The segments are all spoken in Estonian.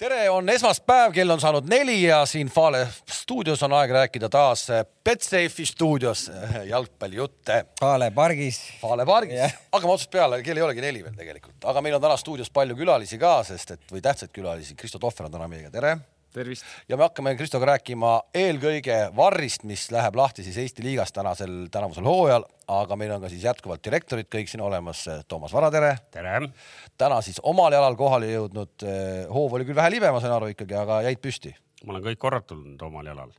tere, on esmaspäev, kell on saanud neli ja siin Fale stuudios on aeg rääkida taas Betsafe'i stuudios jalgpallijutte. Fale pargis. Fale pargis yeah., hakkame otsast peale, kell ei olegi neli veel tegelikult, aga meil on täna stuudios palju külalisi ka, sest et või tähtsaid külalisi. Kristo Tohver on täna meiega, tere. Tervist. ja me hakkame Kristoga rääkima eelkõige Varrist, mis läheb lahti siis Eesti liigas tänasel, tänavusel hooajal, aga meil on ka siis jätkuvalt direktorid kõik siin olemas. Toomas Vara, tere. tere. täna siis omal jalal kohale jõudnud, hoov oli küll vähe libe, ma sain aru ikkagi, aga jäid püsti. ma olen kõik korrad tulnud omal jalal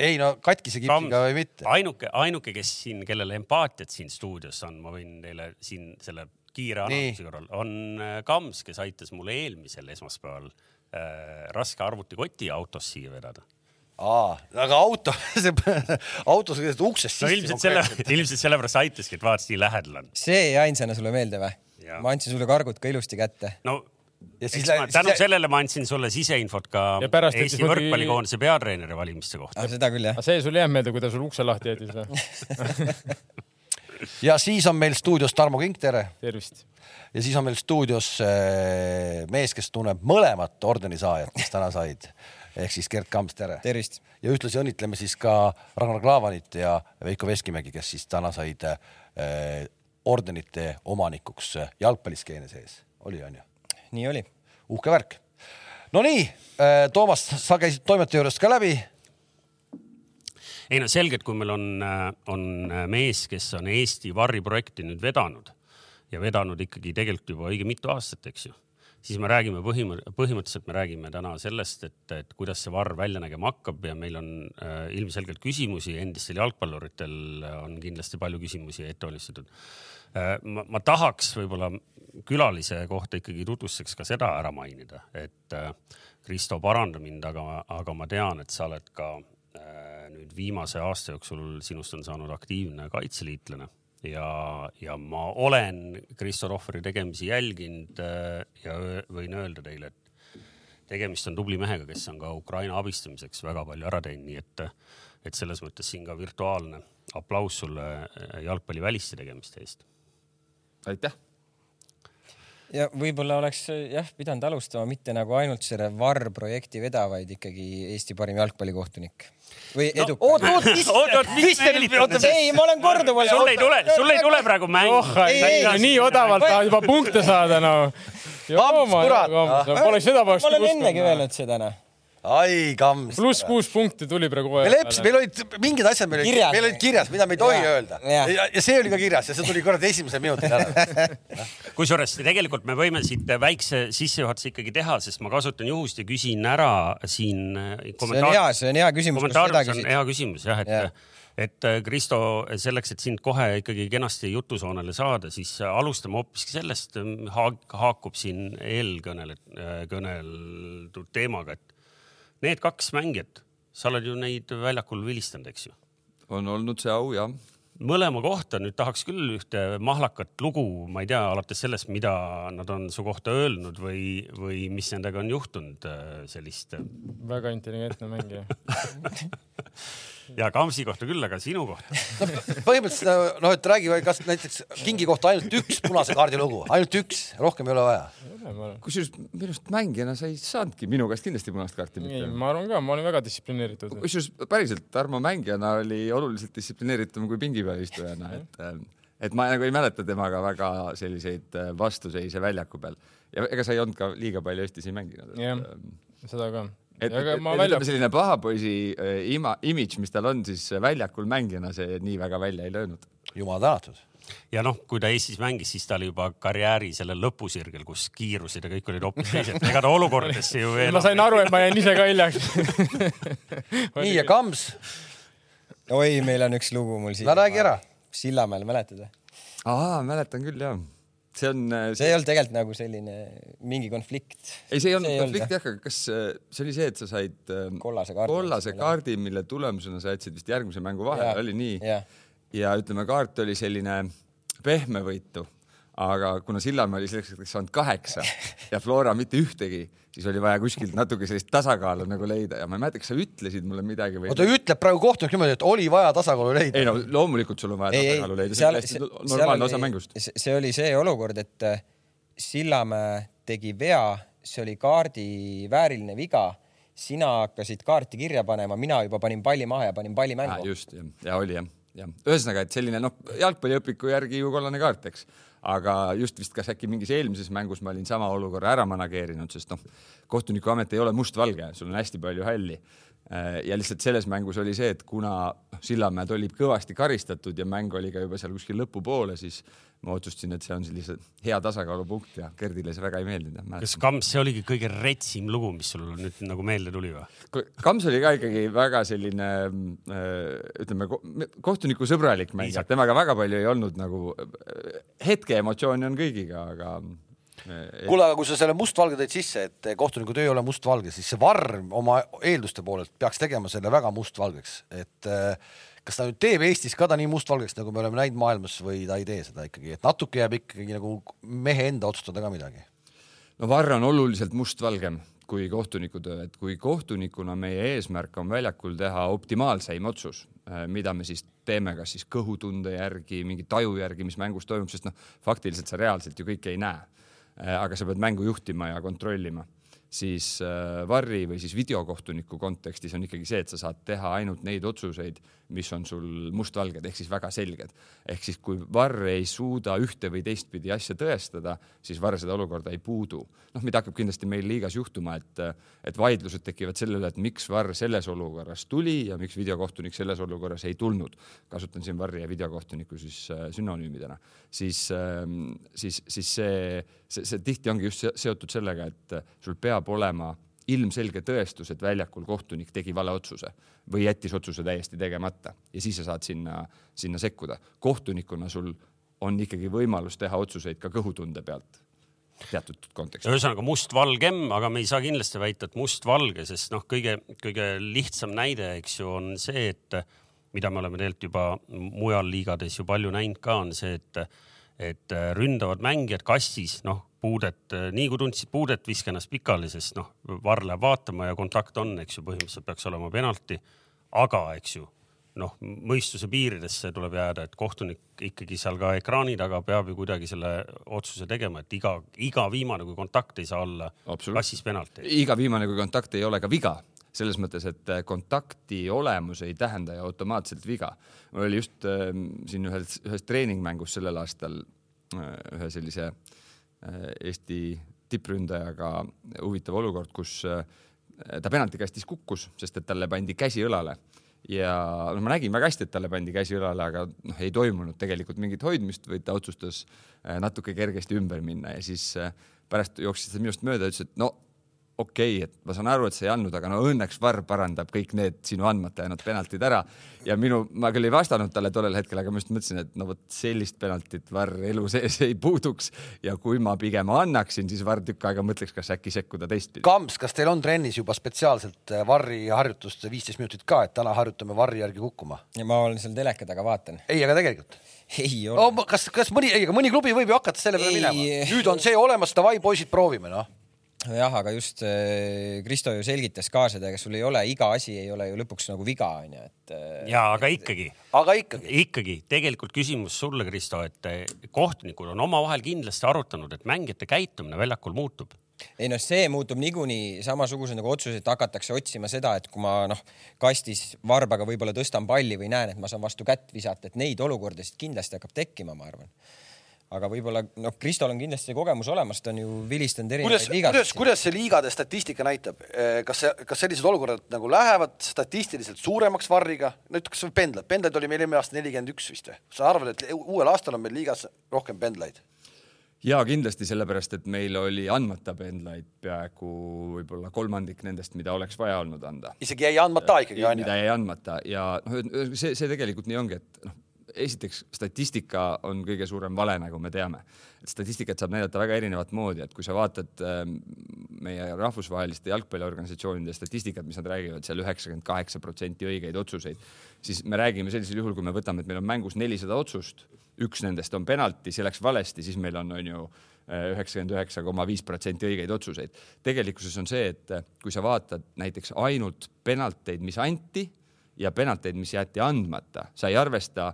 ei no katkise kipsiga või mitte. ainuke, ainuke, kes siin, kellel empaatiat siin stuudios on, ma võin teile siin selle kiire analüüsi korral, on Kams, kes aitas mulle eelmisel esmaspäeval raske arvutikoti autos siia vedada aa, aga auto autos uksest sisse. no ilmselt selle, ilmselt sellepärast aitaski, et vaatasid, nii lähedal on. see jäi ainsana sulle meelde või? ma andsin sulle kargud ka ilusti kätte. no ja siis ma, tänu sellele ma andsin sulle siseinfot ka Eesti võrkpallikoondise muidugi... peatreeneri valimiste kohta. seda küll jah. see sul ei jäänud meelde, kui ta sul ukse lahti jättis või ja siis on meil stuudios Tarmo Kink, tere. tervist. ja siis on meil stuudios äh, mees, kes tunneb mõlemat ordenisaajat, kes täna said ehk siis Gerd Kamps, tere. tervist. ja ühtlasi õnnitleme siis ka Ragnar Klavanit ja Veiko Veskimägi, kes siis täna said äh, ordenite omanikuks jalgpalliskeene sees, oli onju? nii oli. uhke värk. Nonii, Toomas, sa käisid toimetaja juurest ka läbi ei no selgelt, kui meil on, on mees, kes on Eesti varriprojekti nüüd vedanud ja vedanud ikkagi tegelikult juba õige mitu aastat, eks ju, siis me räägime põhimõ-, põhimõtteliselt me räägime täna sellest, et, et kuidas see varr välja nägema hakkab ja meil on äh, ilmselgelt küsimusi, endistel jalgpalluritel on kindlasti palju küsimusi ette valmistatud äh,. ma, ma tahaks võib-olla külalise kohta ikkagi tutvustuseks ka seda ära mainida, et äh, Kristo, paranda mind, aga, aga ma tean, et sa oled ka äh, viimase aasta jooksul, sinust on saanud aktiivne kaitseliitlane ja, ja ma olen Kristo Rohveri tegemisi jälginud äh, ja võin öelda teile, et tegemist on tubli mehega, kes on ka Ukraina abistamiseks väga palju ära teinud, nii et, et selles mõttes siin ka virtuaalne aplaus sulle jalgpalliväliste tegemiste eest. aitäh ja võib-olla oleks jah pidanud alustama mitte nagu ainult selle VAR projekti veda, vaid ikkagi Eesti parim jalgpallikohtunik või edu no,. oot, oot, mis, mis te nüüd, oota, ei, ma olen korduvalt. sul ei tule, sul ei tule praegu mäng oh,. nii odavalt tahad juba punkte saada, no. Poleks seda poleks. ma olen ennegi öelnud seda, noh ai kams. pluss kuus punkti tuli praegu kohe. me leppisime, meil olid mingid asjad, meil olid, meil olid kirjas, mida me ei tohi ja. öelda ja. See oli ka kirjas ja see tuli kurat esimesel minutil ära kusjuures tegelikult me võime siit väikse sissejuhatuse ikkagi teha, sest ma kasutan juhust ja küsin ära siin. see on hea, see on hea küsimus. kommentaarides on hea küsimus jah, et ja et Kristo, selleks, et sind kohe ikkagi kenasti jutusoonele saada, siis alustame hoopiski sellest haak,, haakub siin eelkõnele, kõneldud teemaga, et need kaks mängijat, sa oled ju neid väljakul vilistanud, eks ju? on olnud see au, jah. mõlema kohta nüüd tahaks küll ühte mahlakat lugu, ma ei tea, alates sellest, mida nad on su kohta öelnud või, või mis nendega on juhtunud, äh, sellist. väga intelligentne mängija ja Kamsi kohta küll, aga sinu kohta no,? põhimõtteliselt noh, et räägi, kas näiteks Kingi kohta ainult üks punase kaardi lugu, ainult üks, rohkem ei ole vaja. kusjuures minu arust mängijana sa ei saanudki minu käest kindlasti punast kaarti mitte. ma arvan ka, ma olin väga distsiplineeritud. kusjuures päriselt, Tarmo mängijana oli oluliselt distsiplineeritum kui pingi peal istujana, et et ma nagu ei mäleta temaga väga selliseid äh, vastuseise väljaku peal ja ega sa ei olnud ka liiga palju Eestis ei mänginud. jah, ähm, seda ka et, et, et välja... selline pahapoisi äh, ima, imidž, mis tal on, siis väljakul mängijana see nii väga välja ei löönud. jumal tänatud. ja noh, kui ta Eestis mängis, siis ta oli juba karjääri sellel lõpusirgel, kus kiirused ja kõik olid hoopis teised. ega ta olukordadesse ju veel. ma sain aru, et ma jäin ise ka hiljaks nii ja Kams. oi, meil on üks lugu mul siin. no räägi ära. Sillamäel, mäletad või? aa, mäletan küll jah see on. Äh, see ei olnud tegelikult nagu selline mingi konflikt. ei, see ei olnud konflikt jah, aga kas äh, see oli see, et sa said ähm, kollase kaardi, kollase kaardi, mille tulemusena sa jätsid vist järgmise mängu vahele, oli nii? ja ütleme, kaart oli selline pehmevõitu aga kuna Sillamäe oli selleks hetkeks saanud kaheksa ja Flora mitte ühtegi, siis oli vaja kuskilt natuke sellist tasakaalu nagu leida ja ma ei mäleta, kas sa ütlesid mulle midagi või? oota, ütleb praegu kohtunik niimoodi, et oli vaja tasakaalu leida? ei no loomulikult sul on vaja ei, tasakaalu leida, see on hästi normaalne osa mängust. see oli see olukord, et äh, Sillamäe tegi vea see oli kaardi vääriline viga sina hakkasid kaarti kirja panema, mina juba panin palli maha ja panin palli mängu. just, jah, ja oli jah, jah. ühesõnaga, et selline noh, jalgpalliõpiku järgi ju kollane kaart, eks. Aga just vist kas äkki mingis eelmises mängus ma olin sama olukorra ära manageerinud, sest noh, kohtunikuamet ei ole mustvalge, sul on hästi palju hälli Äh, ja lihtsalt selles mängus oli see, et kuna Sillamäed oli kõvasti karistatud ja mäng oli ka juba seal kuskil lõpupoole, siis ma otsustasin, et see on sellise hea tasakaalupunkt ja Gerdile see väga ei meeldinud. kas Kams, see oligi kõige retsim lugu, mis sul nüüd nagu meelde tuli või? Kams oli ka ikkagi väga selline äh, ütleme kohtunikusõbralik mängija, temaga väga palju ei olnud nagu hetke emotsiooni on kõigiga, aga kuule, aga kui sa selle mustvalge tõid sisse, et kohtuniku töö ei ole mustvalge, siis see Varr oma eelduste poolelt peaks tegema selle väga mustvalgeks, et äh, kas ta nüüd teeb Eestis ka ta nii mustvalgeks, nagu me oleme näinud maailmas või ta ei tee seda ikkagi, et natuke jääb ikkagi nagu mehe enda otsustada ka midagi? no Varr on oluliselt mustvalgem kui kohtuniku töö, et kui kohtunikuna meie eesmärk on väljakul teha optimaalseim otsus, äh, mida me siis teeme, kas siis kõhutunde järgi, mingi taju järgi, mis mängus toimub, sest noh, faktiliselt sa reaalselt ju kõike ei näe. Äh, aga sa pead mängu juhtima ja kontrollima. Siis äh, varri või siis videokohtuniku kontekstis on ikkagi see, et sa saad teha ainult neid otsuseid, mis on sul mustvalged ehk siis väga selged. ehk siis, kui varr ei suuda ühte või teistpidi asja tõestada, siis varr seda olukorda ei puudu. noh, mida hakkab kindlasti meil liigas juhtuma, et, et vaidlused tekivad selle üle, et miks varr selles olukorras tuli ja miks videokohtunik selles olukorras ei tulnud. kasutan siin varri ja videokohtuniku siis äh, sünonüümidena, siis äh,, siis, siis see, see, see tihti ongi just seotud sellega, et sul peab olema ilmselge tõestus, et väljakul kohtunik tegi vale otsuse või jättis otsuse täiesti tegemata ja siis sa saad sinna, sinna sekkuda. kohtunikuna sul on ikkagi võimalus teha otsuseid ka kõhutunde pealt teatud kontekstis. ühesõnaga mustvalgem, aga me ei saa kindlasti väita, et mustvalge, sest noh, kõige, kõige lihtsam näide, eks ju, on see, et mida me oleme tegelikult juba mujal liigades ju palju näinud ka, on see, et, et ründavad mängijad kastis, noh, puudet, nii kui tundsid puudet, viska ennast pikali, sest noh, varr läheb vaatama ja kontakt on, eks ju, põhimõtteliselt peaks olema penalti. aga eks ju noh, mõistuse piiridesse tuleb jääda, et kohtunik ikkagi seal ka ekraani taga peab ju kuidagi selle otsuse tegema, et iga, iga viimane kui kontakt ei saa olla klassis penalti. iga viimane kui kontakt ei ole ka viga, selles mõttes, et kontakti olemus ei tähenda ju automaatselt viga. mul oli just äh, siin ühes, ühes treeningmängus sellel aastal äh, ühe sellise Eesti tippründajaga huvitav olukord, kus äh, ta penaltikastis kukkus, sest et talle pandi käsi õlale. Ja noh, ma nägin väga hästi, et talle pandi käsi õlale, aga noh, ei toimunud tegelikult mingit hoidmist, vaid ta otsustas äh, natuke kergesti ümber minna. Ja siis pärast jooksis ta minust mööda ja ütles, et no okei okay,, et ma saan aru, et sa ei andnud, aga no õnneks VAR parandab kõik need sinu andmata jäänud penaltid ära. ja minu, ma küll ei vastanud talle tollel hetkel, aga ma just mõtlesin, et no vot sellist penaltit VAR elu sees ei puuduks ja kui ma pigem annaksin, siis VAR tükk aega mõtleks, kas äkki sekkuda teistpidi. Kams, kas teil on trennis juba spetsiaalselt äh, VAR-i harjutust viisteist minutit ka, et täna harjutame VAR-i järgi kukkuma? ja ma olen seal teleka taga, vaatan. ei, aga tegelikult ei ole oh,. kas, kas mõni, ei, aga mõni klubi võib ju hakata selle peale minema. nüüd on see olemas, davai, poisid, proovime, noh jah, aga just äh, Kristo ju selgitas ka seda, ega sul ei ole, iga asi ei ole ju lõpuks nagu viga, onju, et. Äh, ja aga ikkagi. aga ikkagi. ikkagi tegelikult küsimus sulle, Kristo, et äh, kohtunikud on omavahel kindlasti arutanud, et mängijate käitumine väljakul muutub ei noh, see muutub niikuinii samasuguse nagu otsus, et hakatakse otsima seda, et kui ma noh, kastis varbaga võib-olla tõstan palli või näen, et ma saan vastu kätt visata, et neid olukordasid kindlasti hakkab tekkima, ma arvan aga võib-olla noh, Kristol on kindlasti see kogemus olemas, ta on ju vilistanud erinevaid liigasid. kuidas, kuidas see liigade statistika näitab, eh, kas see, kas sellised olukorrad nagu lähevad statistiliselt suuremaks varriga, no või pendlad, pendlaid oli meil eelmine aasta nelikümmend üks vist või? sa arvad, et uuel aastal on meil liigas rohkem pendlaid? ja kindlasti sellepärast, et meil oli andmata pendlaid peaaegu võib-olla kolmandik nendest, mida oleks vaja olnud anda. isegi jäi andmata ikkagi on ju? mida jäi andmata ja noh, see, see tegelikult nii ongi, et noh esiteks statistika on kõige suurem vale, nagu me teame. et statistikat saab näidata väga erinevat moodi, et kui sa vaatad ähm, meie rahvusvaheliste jalgpalliorganisatsioonide statistikat, mis nad räägivad seal üheksakümmend kaheksa protsenti õigeid otsuseid, siis me räägime sellisel juhul, kui me võtame, et meil on mängus nelisada otsust, üks nendest on penalti, see läks valesti, siis meil on, on ju äh, üheksakümmend üheksa koma viis protsenti õigeid otsuseid. tegelikkuses on see, et äh, kui sa vaatad näiteks ainult penalteid, mis anti ja penalteid, mis jäeti andmata, sa ei arvesta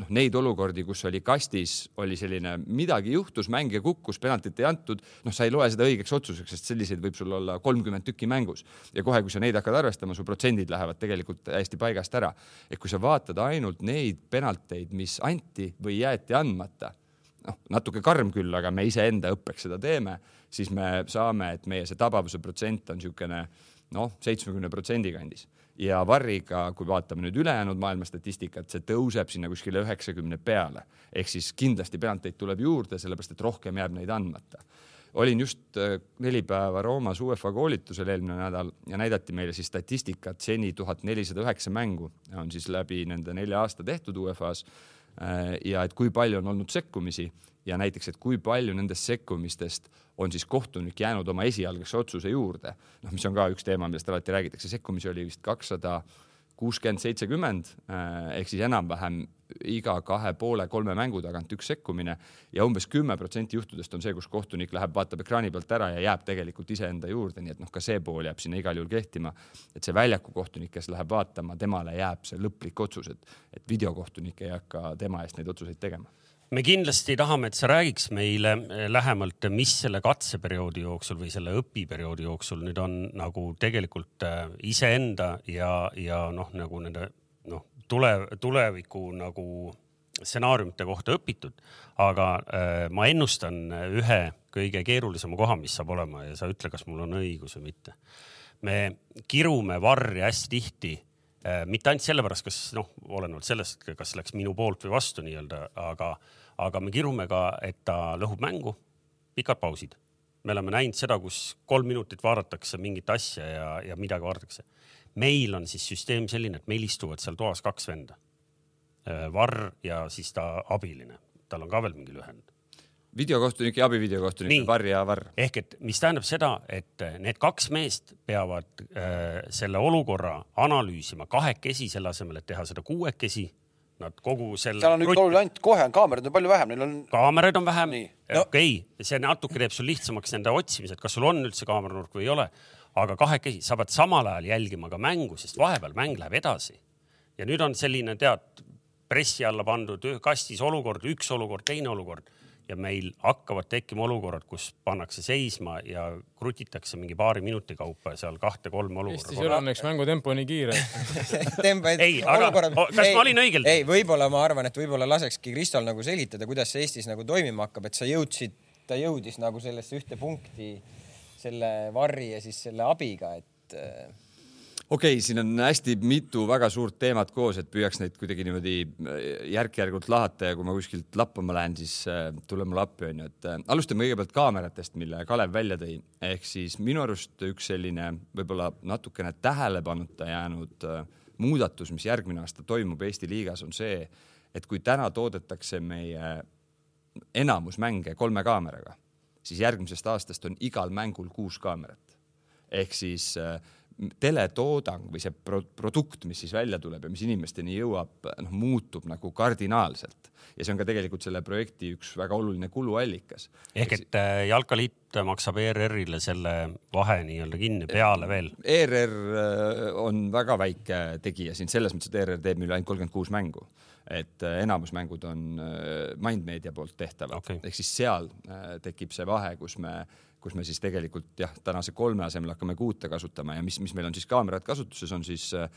noh, neid olukordi, kus oli kastis, oli selline midagi juhtus, mängija kukkus, penaltit ei antud, noh, sa ei loe seda õigeks otsuseks, sest selliseid võib sul olla kolmkümmend tükki mängus ja kohe, kui sa neid hakkad arvestama, su protsendid lähevad tegelikult täiesti paigast ära. et kui sa vaatad ainult neid penalteid, mis anti või jäeti andmata, noh, natuke karm küll, aga me iseenda õppeks seda teeme, siis me saame, et meie see tabavuse protsent on niisugune noh, seitsmekümne protsendi kandis ja Varriga, kui vaatame nüüd ülejäänud maailma statistikat, see tõuseb sinna kuskile üheksakümne peale. ehk siis kindlasti penalteid tuleb juurde, sellepärast et rohkem jääb neid andmata. olin just äh, neli päeva Roomas UEFA koolitusel eelmine nädal ja näidati meile siis statistikat, seni tuhat nelisada üheksa mängu on siis läbi nende nelja aasta tehtud UEFA-s. Äh, ja et kui palju on olnud sekkumisi ja näiteks, et kui palju nendest sekkumistest on siis kohtunik jäänud oma esialgse otsuse juurde, noh, mis on ka üks teema, millest alati räägitakse, sekkumisi oli vist kakssada kuuskümmend, seitsekümmend eh, ehk siis enam-vähem iga kahe poole kolme mängu tagant üks sekkumine ja umbes kümme protsenti juhtudest on see, kus kohtunik läheb, vaatab ekraani pealt ära ja jääb tegelikult iseenda juurde, nii et noh, ka see pool jääb sinna igal juhul kehtima. et see väljaku kohtunik, kes läheb vaatama, temale jääb see lõplik otsus, et, et videokohtunik ei hakka tema eest neid otsuseid tegema me kindlasti tahame, et sa räägiks meile eh, lähemalt, mis selle katseperioodi jooksul või selle õpiperioodi jooksul nüüd on nagu tegelikult eh, iseenda ja, ja noh, nagu nende noh, tule, tuleviku nagu stsenaariumite kohta õpitud. aga äh, ma ennustan ühe kõige keerulisema koha, mis saab olema ja sa ütle, kas mul on õigus või mitte. me kirume varri hästi tihti äh, mitte ainult sellepärast, kas noh, olenevalt sellest, kas läks minu poolt või vastu nii-öelda, aga aga me kirume ka, et ta lõhub mängu, pikad pausid. me oleme näinud seda, kus kolm minutit vaadatakse mingit asja ja, ja midagi vaadatakse. meil on siis süsteem selline, et meil istuvad seal toas kaks venda. Äh, Varr ja siis ta abiline, tal on ka veel mingi lühend videokohtunik ja abivideokohtunik, Varr ja Varr. ehk et mis tähendab seda, et need kaks meest peavad äh, selle olukorra analüüsima kahekesi, selle asemel, et teha seda kuuekesi Nad kogu selle. seal on üks oluline ainult, kohe on kaameraid on palju vähem, neil on. kaameraid on vähem. okei okay., see natuke teeb sul lihtsamaks nende otsimised, kas sul on üldse kaameranurk või ei ole. aga kahekesi, sa pead samal ajal jälgima ka mängu, sest vahepeal mäng läheb edasi. ja nüüd on selline tead pressi alla pandud kastis olukord, üks olukord, teine olukord ja meil hakkavad tekkima olukorrad, kus pannakse seisma ja krutitakse mingi paari minuti kaupa seal kahte-kolme olukorda. Eestis ei ole õnneks mängutempo nii kiire tempo, ei, aga olukorrad... kas ei, ma olin õigel? ei, võib-olla ma arvan, et võib-olla lasekski Kristol nagu selgitada, kuidas see Eestis nagu toimima hakkab, et sa jõudsid, ta jõudis nagu sellesse ühte punkti selle varri ja siis selle abiga, et okei okay,, siin on hästi mitu väga suurt teemat koos, et püüaks neid kuidagi niimoodi äh, järk-järgult lahata ja kui ma kuskilt lappama lähen, siis äh, tule mulle appi, onju, et äh, alustame kõigepealt kaameratest, mille Kalev välja tõi. ehk siis minu arust üks selline võib-olla natukene tähelepanuta jäänud muudatus, mis järgmine aasta toimub Eesti liigas, on see, et kui täna toodetakse meie enamus mänge kolme kaameraga, siis järgmisest aastast on igal mängul kuus kaamerat ehk siis teletoodang või see pro produkt, mis siis välja tuleb ja mis inimesteni jõuab, noh, muutub nagu kardinaalselt ja see on ka tegelikult selle projekti üks väga oluline kuluallikas. ehk et äh, Jalkaliit maksab ERR-ile selle vahe nii-öelda kinni peale veel? ERR äh, on väga väike tegija siin selles mõttes, et ERR teeb meil ainult kolmkümmend kuus mängu et äh, enamus mängud on Mindmedia poolt tehtavad okay., ehk siis seal tekib see vahe, kus me kus me siis tegelikult jah, tänase kolme asemel hakkame kuute kasutama ja mis, mis meil on siis kaamerad kasutuses, on siis äh,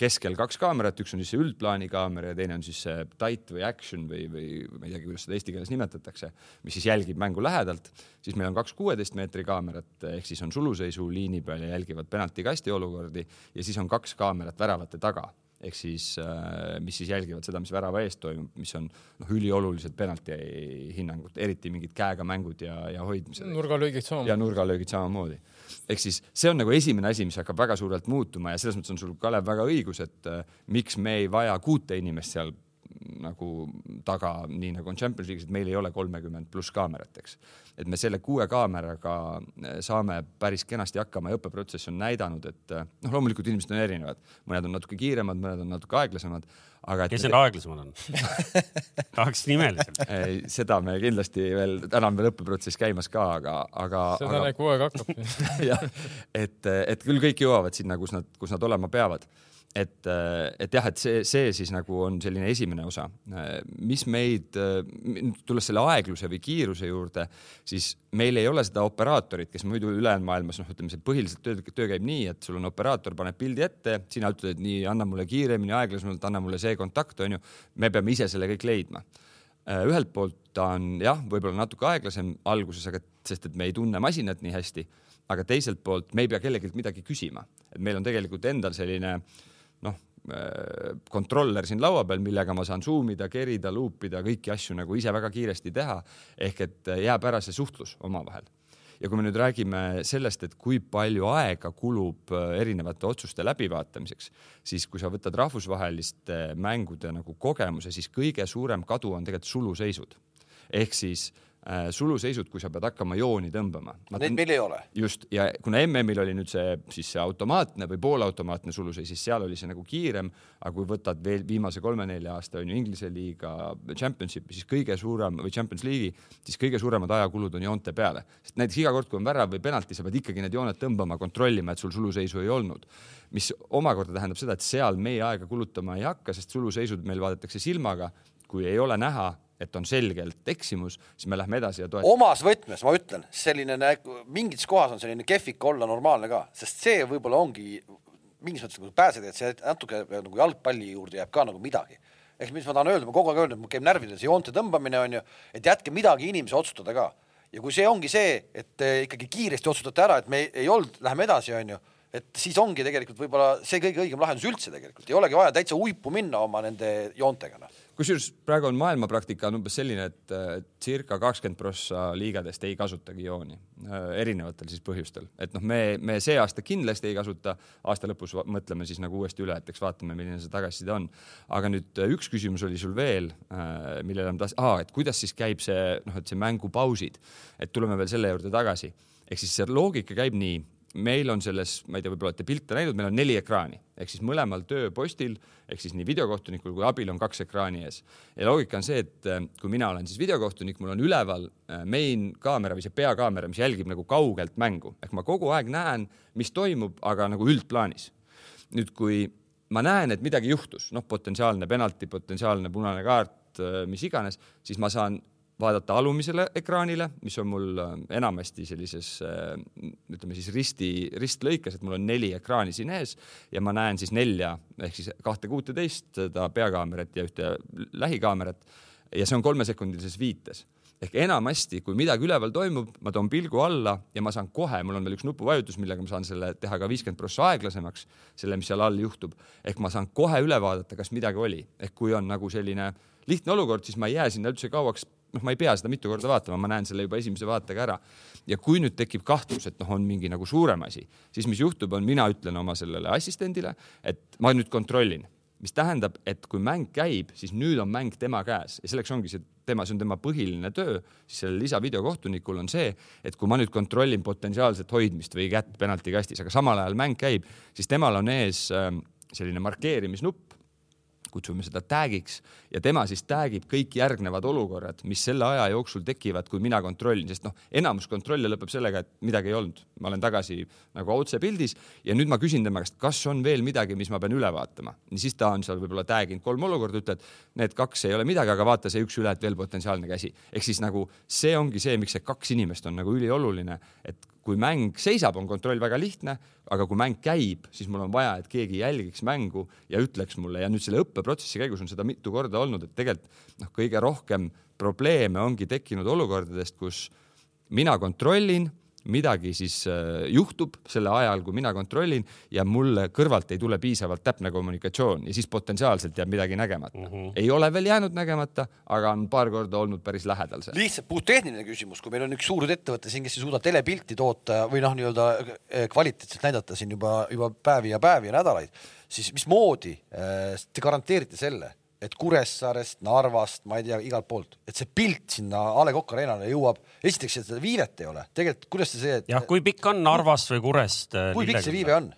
keskel kaks kaamerat, üks on siis see üldplaani kaamera ja teine on siis see tight või action või, või ma ei teagi, kuidas seda eesti keeles nimetatakse, mis siis jälgib mängu lähedalt. siis meil on kaks kuueteist meetri kaamerat ehk siis on suluseisu liini peal ja jälgivad penaltikasti olukordi ja siis on kaks kaamerat väravate taga ehk siis, äh, mis siis jälgivad seda, mis värava ees toimub, mis on noh, üliolulised penalti hinnangud, eriti mingid käega mängud ja, ja hoidmised. nurgalöögid samamoodi. ja nurgalöögid samamoodi. ehk siis see on nagu esimene asi, mis hakkab väga suurelt muutuma ja selles mõttes on sul, Kalev, väga õigus, et äh, miks me ei vaja kuute inimest seal nagu taga, nii nagu on Champions League'is, et meil ei ole kolmekümmend pluss kaamerat, eks. et me selle kuue kaameraga eh, saame päris kenasti hakkama ja õppeprotsess on näidanud, et eh, noh, loomulikult inimesed on erinevad, mõned on natuke kiiremad, mõned on natuke aeglasemad, aga. kes need aeglasemad on tahaks nimeliselt seda me kindlasti veel, täna on veel õppeprotsess käimas ka, aga, aga. seda näeb kogu aeg hakkab jah, et, et küll kõik jõuavad sinna, kus nad, kus nad olema peavad et, et jah, et see, see siis nagu on selline esimene osa. mis meid, tulles selle aegluse või kiiruse juurde, siis meil ei ole seda operaatorit, kes muidu ülejäänud maailmas noh, ütleme see põhiliselt töö, töö käib nii, et sul on operaator, paneb pildi ette, sina ütled, et nii, anna mulle kiiremini, aeglasemalt, anna mulle see kontakt, onju. me peame ise selle kõik leidma ühelt poolt ta on jah, võib-olla natuke aeglasem alguses, aga sest et me ei tunne masinat nii hästi, aga teiselt poolt me ei pea kellelgi midagi küsima, et meil on tegelikult endal selline äh, äh, kontroller siin laua peal, millega ma saan zoom ida, kerida, luupida, kõiki asju nagu ise väga kiiresti teha. ehk et äh, jääb ära see suhtlus omavahel. ja kui me nüüd räägime sellest, et kui palju aega kulub äh, erinevate otsuste läbivaatamiseks, siis kui sa võtad rahvusvaheliste mängude nagu kogemuse, siis kõige suurem kadu on tegelikult suluseisud. ehk siis Äh, suluseisud, kui sa pead hakkama jooni tõmbama. Neid meil ei ole. just ja kuna MM-il oli nüüd see siis see automaatne või poolautomaatne suluseis, siis seal oli see nagu kiirem, aga kui võtad veel viimase kolme-nelja aasta on ju Inglise liiga championship'i, siis kõige suurem või Champions League'i, siis kõige suuremad ajakulud on joonte peale, sest näiteks iga kord, kui on värav või penalti, sa pead ikkagi need jooned tõmbama, kontrollima, et sul suluseisu ei olnud mis omakorda tähendab seda, et seal meie aega kulutama ei hakka, sest suluseisud meil vaadatakse silmaga, kui ei ole näha, et on selgelt eksimus, siis me lähme edasi ja toetame. omas võtmes ma ütlen, selline mingis kohas on selline kehvik olla normaalne ka, sest see võib-olla ongi mingis mõttes nagu pääsed, et see natuke nagu jalgpalli juurde jääb ka nagu midagi. ehk mis ma tahan öelda, ma kogu aeg öelnud, mul käib närvides joonte tõmbamine on ju, et jätke midagi inimese otsustada ka. ja kui see ongi see, et ikkagi kiiresti otsustate ära, et me ei, ei olnud, läheme edasi, on ju et siis ongi tegelikult võib-olla see kõige õigem lahendus üldse tegelikult, ei olegi vaja täitsa uipu minna oma nende joontega noh kusjuures praegu on maailmapraktika on umbes selline, et circa kakskümmend prossa liigadest ei kasutagi jooni äh, erinevatel siis põhjustel, et noh, me, me see aasta kindlasti ei kasuta, aasta lõpus mõtleme siis nagu uuesti üle, et eks vaatame, milline see tagasiside on. aga nüüd äh, üks küsimus oli sul veel, äh, millele ma tahtsin, et kuidas siis käib see noh, et see mängupausid, et tuleme veel selle juurde tagasi, ehk siis see loogika käib nii meil on selles, ma ei tea, võib-olla olete pilte näinud, meil on neli ekraani ehk siis mõlemal tööpostil ehk siis nii videokohtunikul kui abil on kaks ekraani ees. ja loogika on see, et äh, kui mina olen siis videokohtunik, mul on üleval äh, main kaamera või see peakaamera, mis jälgib nagu kaugelt mängu ehk ma kogu aeg näen, mis toimub, aga nagu üldplaanis. nüüd, kui ma näen, et midagi juhtus, noh, potentsiaalne penalti, potentsiaalne punane kaart, äh, mis iganes, siis ma saan vaadata alumisele ekraanile, mis on mul äh, enamasti sellises äh, ütleme siis risti, ristlõikes, et mul on neli ekraani siin ees ja ma näen siis nelja ehk siis kahte kuuteteist, seda peakaamerat ja ühte lähikaamerat ja see on kolmesekundilises viites ehk enamasti, kui midagi üleval toimub, ma toon pilgu alla ja ma saan kohe, mul on veel üks nupuvajutus, millega ma saan selle teha ka viiskümmend prossa aeglasemaks, selle, mis seal all juhtub. ehk ma saan kohe üle vaadata, kas midagi oli, ehk kui on nagu selline lihtne olukord, siis ma ei jää sinna üldse kauaks noh, ma ei pea seda mitu korda vaatama, ma näen selle juba esimese vaatega ära. ja kui nüüd tekib kahtlus, et noh, on mingi nagu suurem asi, siis mis juhtub, on mina ütlen oma sellele assistendile, et ma nüüd kontrollin, mis tähendab, et kui mäng käib, siis nüüd on mäng tema käes. Ja selleks ongi see tema, see on tema põhiline töö, siis sellel lisavideokohtunikul on see, et kui ma nüüd kontrollin potentsiaalset hoidmist või kätt penaltikastis, aga samal ajal mäng käib, siis temal on ees ähm, selline markeerimisnupp, kutsume seda tag'iks ja tema siis tag ib kõik järgnevad olukorrad, mis selle aja jooksul tekivad, kui mina kontrollin, sest noh, enamus kontrolle lõpeb sellega, et midagi ei olnud, ma olen tagasi nagu otsepildis ja nüüd ma küsin tema käest, kas on veel midagi, mis ma pean üle vaatama. ja siis ta on seal võib-olla tag inud kolm olukorda, ütled, need kaks ei ole midagi, aga vaata see üks üle, et veel potentsiaalne käsi. ehk siis nagu see ongi see, miks see kaks inimest on nagu ülioluline, et kui mäng seisab, on kontroll väga lihtne, aga kui mäng käib, siis mul on vaja, et keegi jälgiks mängu ja ütleks mulle. Ja nüüd selle õppeprotsessi käigus on seda mitu korda olnud, et tegelikult noh, kõige rohkem probleeme ongi tekkinud olukordadest, kus mina kontrollin midagi siis äh, juhtub selle ajal, kui mina kontrollin ja mulle kõrvalt ei tule piisavalt täpne kommunikatsioon ja siis potentsiaalselt jääb midagi nägemata mm. -hmm. ei ole veel jäänud nägemata, aga on paar korda olnud päris lähedal see. lihtsalt puhttehniline küsimus, kui meil on üks suur ettevõte siin, kes ei suuda telepilti toota või noh, nii-öelda äh, kvaliteetselt näidata siin juba, juba päevi ja päevi ja nädalaid, siis mismoodi äh, te garanteerite selle et Kuressaarest, Narvast, ma ei tea, igalt poolt, et see pilt sinna A Le Coq Arena'le jõuab. esiteks, et seda viivet ei ole, tegelikult kuidas see see et.... jah, kui pikk on Narvast või Kurest? kui pikk see viive on?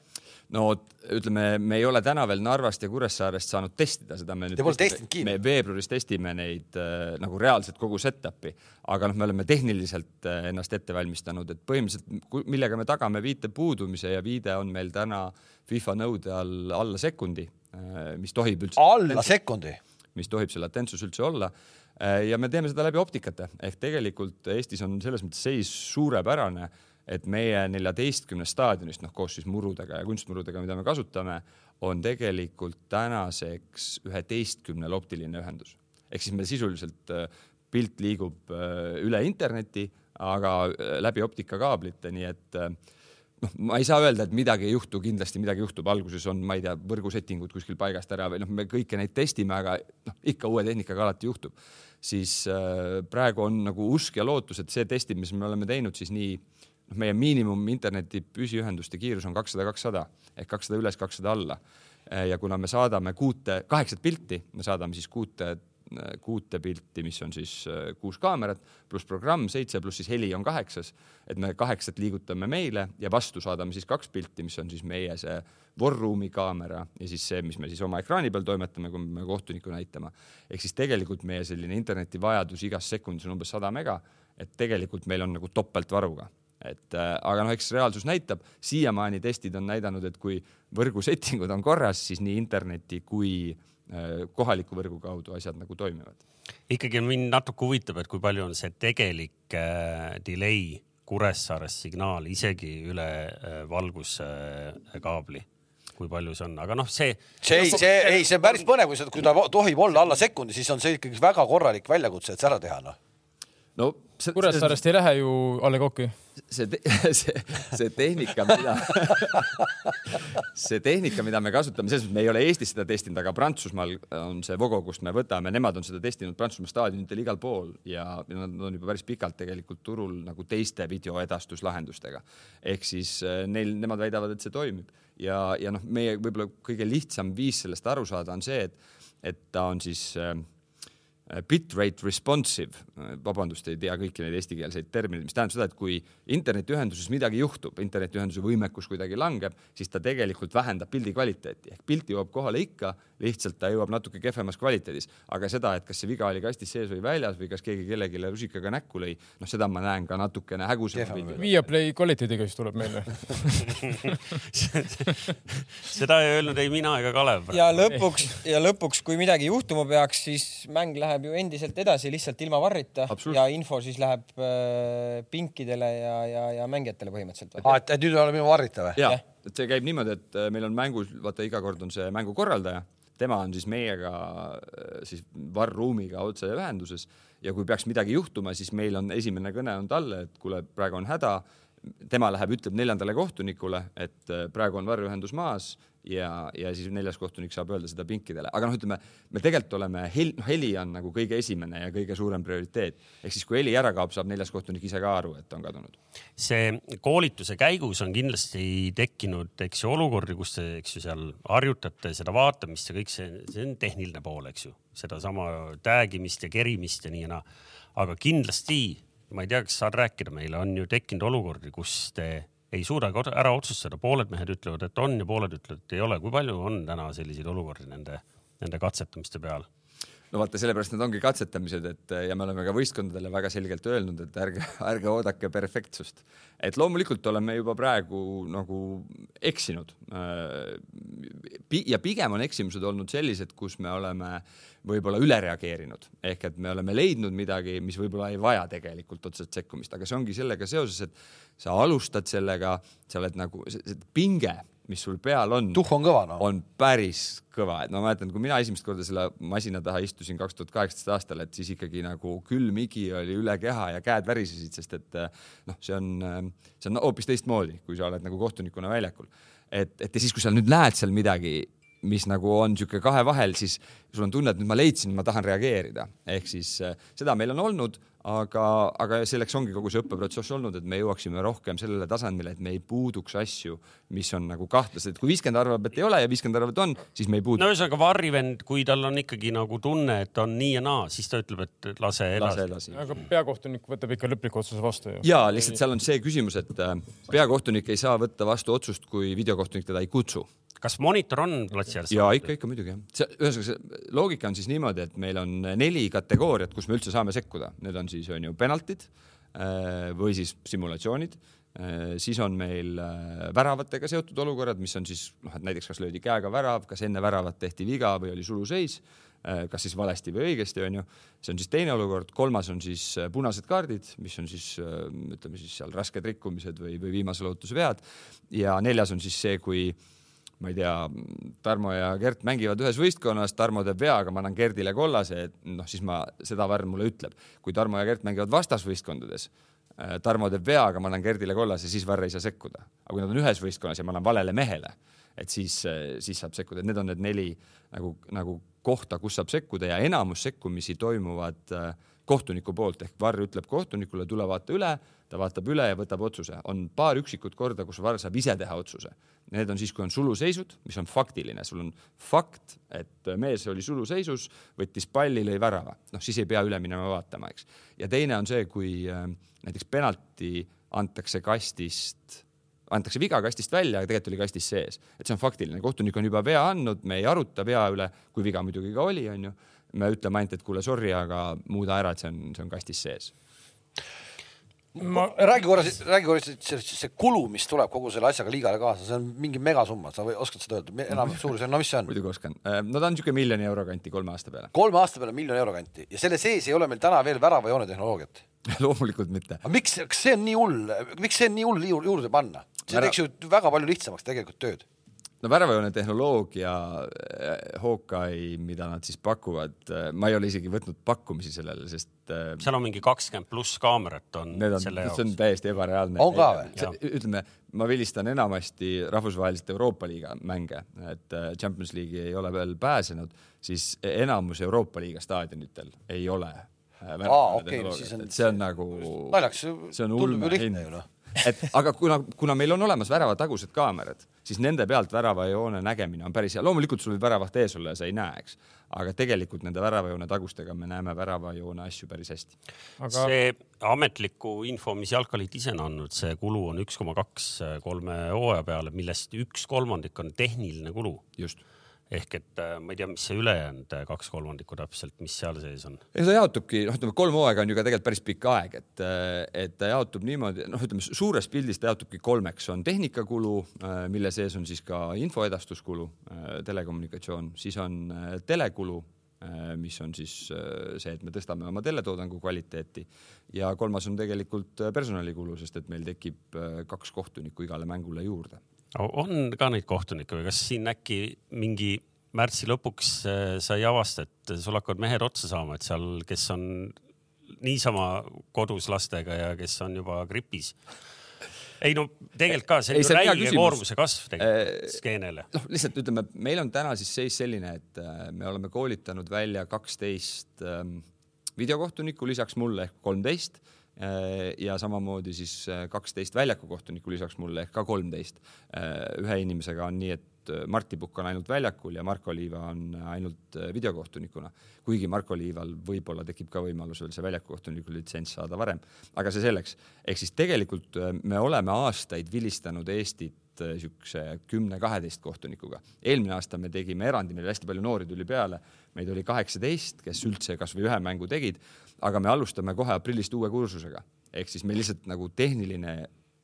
no ütleme, me ei ole täna veel Narvast ja Kuressaarest saanud testida seda. Te pole testinudki? me veebruaris testime neid äh, nagu reaalselt kogu setup'i, aga noh, me oleme tehniliselt äh, ennast ette valmistanud, et põhimõtteliselt millega me tagame viite puudumise ja viide on meil täna FIFA nõude all alla sekundi mis tohib üldse. alla sekundi? mis tohib see latentsus üldse olla äh, ja me teeme seda läbi optikate ehk tegelikult Eestis on selles mõttes seis suurepärane et meie neljateistkümnest staadionist, noh koos siis murudega ja kunstmurudega, mida me kasutame, on tegelikult tänaseks üheteistkümnel optiline ühendus. ehk siis meil sisuliselt äh, pilt liigub äh, üle interneti, aga äh, läbi optikakaablite, nii et noh, ma ei saa öelda, et midagi ei juhtu, kindlasti midagi juhtub, alguses on, ma ei tea, võrgusettingud kuskil paigast ära või noh, me kõiki neid testime, aga noh, ikka uue tehnikaga alati juhtub. siis äh, praegu on nagu usk ja lootus, et see testid, mis me oleme teinud, siis nii noh, meie miinimum interneti püsiühenduste kiirus on kakssada, kakssada ehk kakssada üles, kakssada alla. ja kuna me saadame kuute, kaheksat pilti, me saadame siis kuute, kuute pilti, mis on siis äh, kuus kaamerat pluss programm seitse pluss siis heli on kaheksas, et me kaheksat liigutame meile ja vastu saadame siis kaks pilti, mis on siis meie see Warroom'i kaamera ja siis see, mis me siis oma ekraani peal toimetame, kui me kohtunikku näitama. ehk siis tegelikult meie selline internetivajadus igas sekundis on umbes sada mega, et tegelikult meil on nagu topeltvaruga et äh, aga noh, eks reaalsus näitab, siiamaani testid on näidanud, et kui võrgusettingud on korras, siis nii interneti kui äh, kohaliku võrgu kaudu asjad nagu toimivad. ikkagi mind natuke huvitab, et kui palju on see tegelik äh, delay Kuressaares signaal isegi üle äh, valguskaabli äh, kui palju see on, aga noh, see. see ei, see ei, see on päris põnev, kui see, kui ta tohib olla alla sekundi, siis on see ikkagi väga korralik väljakutse, et see ära teha, noh. No Kuressaarest ei lähe ju A Le Coq'i. see, see, see tehnika, mida see tehnika, mida me kasutame, selles mõttes me ei ole Eestis seda testinud, aga Prantsusmaal on see Vogo, kust me võtame, nemad on seda testinud Prantsusmaa staadionitel igal pool ja nad on juba päris pikalt tegelikult turul nagu teiste videoedastuslahendustega. ehk siis eh, neil, nemad väidavad, et see toimib ja, ja noh, meie võib-olla kõige lihtsam viis sellest aru saada on see, et, et ta on siis äh, Äh, bitrate responsive, vabandust, ei tea kõiki neid eestikeelseid termineid, mis tähendab seda, et kui internetiühenduses midagi juhtub, internetiühenduse võimekus kuidagi langeb, siis ta tegelikult vähendab pildi kvaliteeti ehk pilt jõuab kohale ikka, lihtsalt ta jõuab natuke kehvemas kvaliteedis, aga seda, et kas see viga oli kastis sees või väljas või kas keegi kellelegi rusikaga näkku lõi, noh, seda ma näen ka natukene hägusama pildil. Viaplay kvaliteediga siis tuleb meile seda ei öelnud ei mina ega Kalev. ja lõpuks ja lõpuks, kui midagi juhtuma peaks, siis mäng läheb läheb ju endiselt edasi lihtsalt ilma varrita ja info siis läheb äh, pinkidele ja, ja, ja mängijatele põhimõtteliselt. aa, et, et nüüd oleme ilma varrita või? jah ja., et see käib niimoodi, et äh, meil on mängus, vaata iga kord on see mängukorraldaja, tema on siis meiega äh, siis varruumiga otseühenduses ja kui peaks midagi juhtuma, siis meil on esimene kõne on talle, et kuule, praegu on häda tema läheb, ütleb neljandale kohtunikule, et äh, praegu on varjuühendus maas ja, ja siis neljas kohtunik saab öelda seda pinkidele, aga noh, ütleme, me tegelikult oleme hel-, noh, heli on nagu kõige esimene ja kõige suurem prioriteet. ehk siis, kui heli ära kaob, saab neljas kohtunik ise ka aru, et on kadunud. see koolituse käigus on kindlasti tekkinud, eks ju, olukordi, kus te, eks ju, seal harjutate seda vaatamist ja kõik see, see on tehniline pool, eks ju, sedasama tag imist ja kerimist ja nii ja naa. aga kindlasti ma ei tea, kas saad rääkida meile, on ju tekkinud olukordi, kus te ei suudagi ära otsustada, pooled mehed ütlevad, et on ja pooled ütlevad, et ei ole. kui palju on täna selliseid olukordi nende, nende katsetamiste peal? No vaata, sellepärast need ongi katsetamised, et ja me oleme ka võistkondadele väga selgelt öelnud, et ärge, ärge oodake perfektsust. et loomulikult oleme juba praegu nagu eksinud. ja pigem on eksimused olnud sellised, kus me oleme võib-olla üle reageerinud, ehk et me oleme leidnud midagi, mis võib-olla ei vaja tegelikult otseselt sekkumist, aga see ongi sellega seoses, et sa alustad sellega, sa oled nagu, pinge mis sul peal on. tuhh on kõva, noh. on päris kõva, et ma mäletan, kui mina esimest korda selle masina taha istusin kaks tuhat kaheksateist aastal, et siis ikkagi nagu külm higi oli üle keha ja käed värisesid, sest et noh, see on, see on hoopis teistmoodi, kui sa oled nagu kohtunikuna väljakul. et, et ja siis, kui sa nüüd näed seal midagi, mis nagu on niisugune kahe vahel, siis sul on tunne, et nüüd ma leidsin, ma tahan reageerida, ehk siis seda meil on olnud, aga, aga selleks ongi kogu see õppeprotsess olnud, et me jõuaksime rohkem sellele tasandile, et me ei puuduks asju, mis on nagu kahtlased, kui viiskümmend arvab, et ei ole ja viiskümmend arvab, et on, siis me ei puudu. no ühesõnaga varrivend, kui tal on ikkagi nagu tunne, et on nii ja naa, siis ta ütleb, et lase edasi, aga peakohtunik võtab ikka lõpliku otsuse vastu ju. ja lihtsalt seal on see küsimus, et äh, peakohtunik ei saa võtta vastu otsust, kui videokohtunik teda ei kutsu kas monitor on platsi ääres? ja ikka, ikka muidugi jah. see, ühesõnaga see loogika on siis niimoodi, et meil on neli kategooriat, kus me üldse saame sekkuda, need on siis on ju penaltid äh, või siis simulatsioonid äh, siis on meil äh, väravatega seotud olukorrad, mis on siis noh, et näiteks kas löödi käega värav, kas enne väravat tehti viga või oli suluseis, kas siis valesti või õigesti, on ju. see on siis teine olukord, kolmas on siis punased kaardid, mis on siis ütleme siis seal rasked rikkumised või, või viimase lootuse vead ja neljas on siis see, kui äh, ma ei tea, Tarmo ja Gert mängivad ühes võistkonnas, Tarmo teeb vea, aga ma annan Gerdile kollase, et noh, siis ma, seda värv mulle ütleb. kui Tarmo ja Gert mängivad vastasvõistkondades, äh, Tarmo teeb vea, aga ma annan Gerdile kollase, siis Varr ei saa sekkuda. aga kui nad on ühes võistkonnas ja ma annan valele mehele, et siis, äh, siis saab sekkuda, et need on need neli nagu, nagu kohta, kus saab sekkuda ja enamus sekkumisi toimuvad äh, kohtuniku poolt ehk Varr ütleb kohtunikule, tule vaata üle, ta vaatab üle ja võtab otsuse. on paar üksikut korda, kus Varr saab ise teha otsuse. Need on siis, kui on suluseisud, mis on faktiline, sul on fakt, et mees oli suluseisus, võttis palli, lõi värava, noh siis ei pea üle minema vaatama, eks. ja teine on see, kui äh, näiteks penalti antakse kastist antakse viga kastist välja, aga tegelikult oli kastis sees, et see on faktiline, kohtunik on juba vea andnud, me ei aruta vea üle, kui viga muidugi ka oli, onju me ütleme ainult, et kuule, sorry, aga muuda ära, et see on, see on kastis sees ma räägi korra, räägi korra see, see kulu, mis tuleb kogu selle asjaga liigale kaasa, see on mingi megasumma, sa või, oskad seda öelda, enam suurusjärk, no mis see on? muidugi oskan, äh, no ta on niisugune miljoni euro kanti kolme aasta peale. kolme aasta peale miljoni euro kanti ja selle sees ei ole meil täna veel väravajoone tehnoloogiat loomulikult mitte. aga miks, kas see on nii hull, miks see on nii hull juurde panna? see teeks ju väga palju lihtsamaks tegelikult tööd no väravajoone tehnoloogia, eh, Hawkeye, mida nad siis pakuvad, eh, ma ei ole isegi võtnud pakkumisi sellele, sest. Eh, seal on mingi kakskümmend pluss kaamerat on, on selle jaoks. see on täiesti ebareaalne. on ka või? ütleme, ma vilistan enamasti rahvusvahelist Euroopa liiga mänge, et Champions League'i ei ole veel pääsenud, siis enamus Euroopa liiga staadionitel ei ole. okei, siis on. see on nagu. tundub ju lihtne ju noh et aga kuna, kuna meil on olemas väravatagused kaamerad, siis nende pealt väravajoone nägemine on päris hea. loomulikult sul võib väravaht ees olla ja sa ei näe, eks, aga tegelikult nende väravajoone tagustega me näeme väravajoone asju päris hästi aga.... see ametliku info, mis Jalkaliit ise on andnud, see kulu on üks koma kaks kolme hooaja peale, millest üks kolmandik on tehniline kulu. just ehk et äh, ma ei tea, mis see ülejäänud äh, kaks kolmandikku täpselt, mis seal sees on? ei, ta jaotubki, noh, ütleme kolm hooaega on ju ka tegelikult päris pikk aeg, et, äh, et ta jaotub niimoodi, noh, ütleme suures pildis ta jaotubki kolmeks, on tehnikakulu, mille sees on siis ka infoedastuskulu, telekommunikatsioon, siis on telekulu, mis on siis see, et me tõstame oma teletoodangu kvaliteeti ja kolmas on tegelikult personalikulu, sest et meil tekib kaks kohtunikku igale mängule juurde on ka neid kohtunikke või kas siin äkki mingi märtsi lõpuks äh, sa ei avasta, et sul hakkavad mehed otsa saama, et seal, kes on niisama kodus lastega ja kes on juba gripis? ei no tegelikult ka, see on ju räige koormuse kasv tegelikult äh, skeenele. noh, lihtsalt ütleme, meil on täna siis seis selline, et äh, me oleme koolitanud välja kaksteist ähm, videokohtunikku, lisaks mulle ehk kolmteist ja samamoodi siis äh, kaksteist väljakukohtunikku lisaks mulle ehk ka kolmteist. Äh, ühe inimesega on nii, et Martti Pukk on ainult väljakul ja Marko Liiva on ainult videokohtunikuna. kuigi Marko Liival võib-olla tekib ka võimalus veel see väljakukohtuniku litsents saada varem, aga see selleks. ehk siis tegelikult me oleme aastaid vilistanud Eestit siukse kümne-kaheteist kohtunikuga. eelmine aasta me tegime erandi, meil hästi palju noori tuli peale, meid oli kaheksateist, kes üldse kasvõi ühe mängu tegid aga me alustame kohe aprillist uue kursusega, ehk siis meil lihtsalt nagu tehniline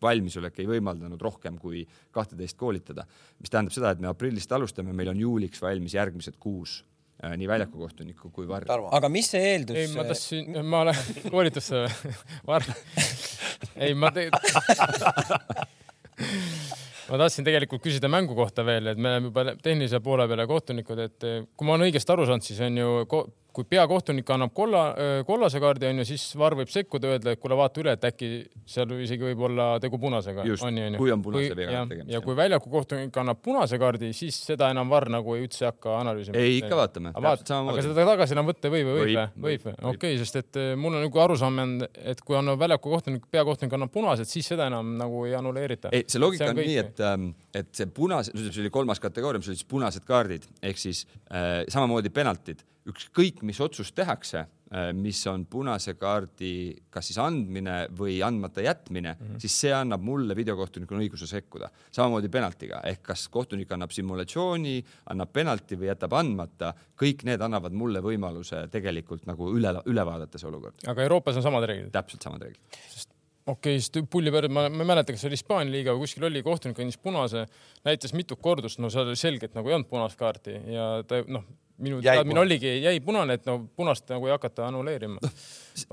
valmisolek ei võimaldanud rohkem kui kahteteist koolitada, mis tähendab seda, et me aprillist alustame, meil on juuliks valmis järgmised kuus äh, nii väljakukohtunikku kui Varr. aga mis see eeldus? ei, ma tahtsin, ma lähen koolitusse Varr. ei, ma te... ma tahtsin tegelikult küsida mängu kohta veel, et me oleme juba tehnilise poole peale kohtunikud, et kui ma olen õigesti aru saanud, siis on ju kui peakohtunik annab kolla, kollase kaardi onju, siis VAR võib sekkuda, öelda, et kuule, vaata üle, et äkki seal isegi võib olla tegu punasega. on, kui on punase veaga tegemist. ja kui väljaku kohtunik annab punase kaardi, siis seda enam VAR nagu üldse ei hakka analüüsima. ei, ikka vaatame. aga seda tagasi enam võtta ei või või võib või? võib või? okei okay,, sest et mul on nagu arusaam on, et kui on väljaku kohtunik, peakohtunik annab punased, siis seda enam nagu ei annuleerita. ei, see loogika see on, on nii, et, ähm, et see punase, see oli kolmas kategooria, mis olid siis punased kaardid ehk siis äh, samamoodi penaltid ükskõik, mis otsus tehakse, äh, mis on punase kaardi kas siis andmine või andmata jätmine mm, -hmm. siis see annab mulle videokohtunikuna õiguse sekkuda. samamoodi penaltiga ehk kas kohtunik annab simulatsiooni, annab penalti või jätab andmata, kõik need annavad mulle võimaluse tegelikult nagu üle, üle vaadata see olukord. aga Euroopas on samad reeglid? täpselt samad reeglid. sest okei okay,, sest pulli peal, ma, ma ei mäleta, kas see oli Hispaania liiga või kuskil oli, kohtunik andis punase, näitas mitu kordust, no seal selgelt nagu ei olnud punast kaarti ja ta noh minu teadmine oligi, jäi punane, et no punast nagu ei hakata annuleerima no,.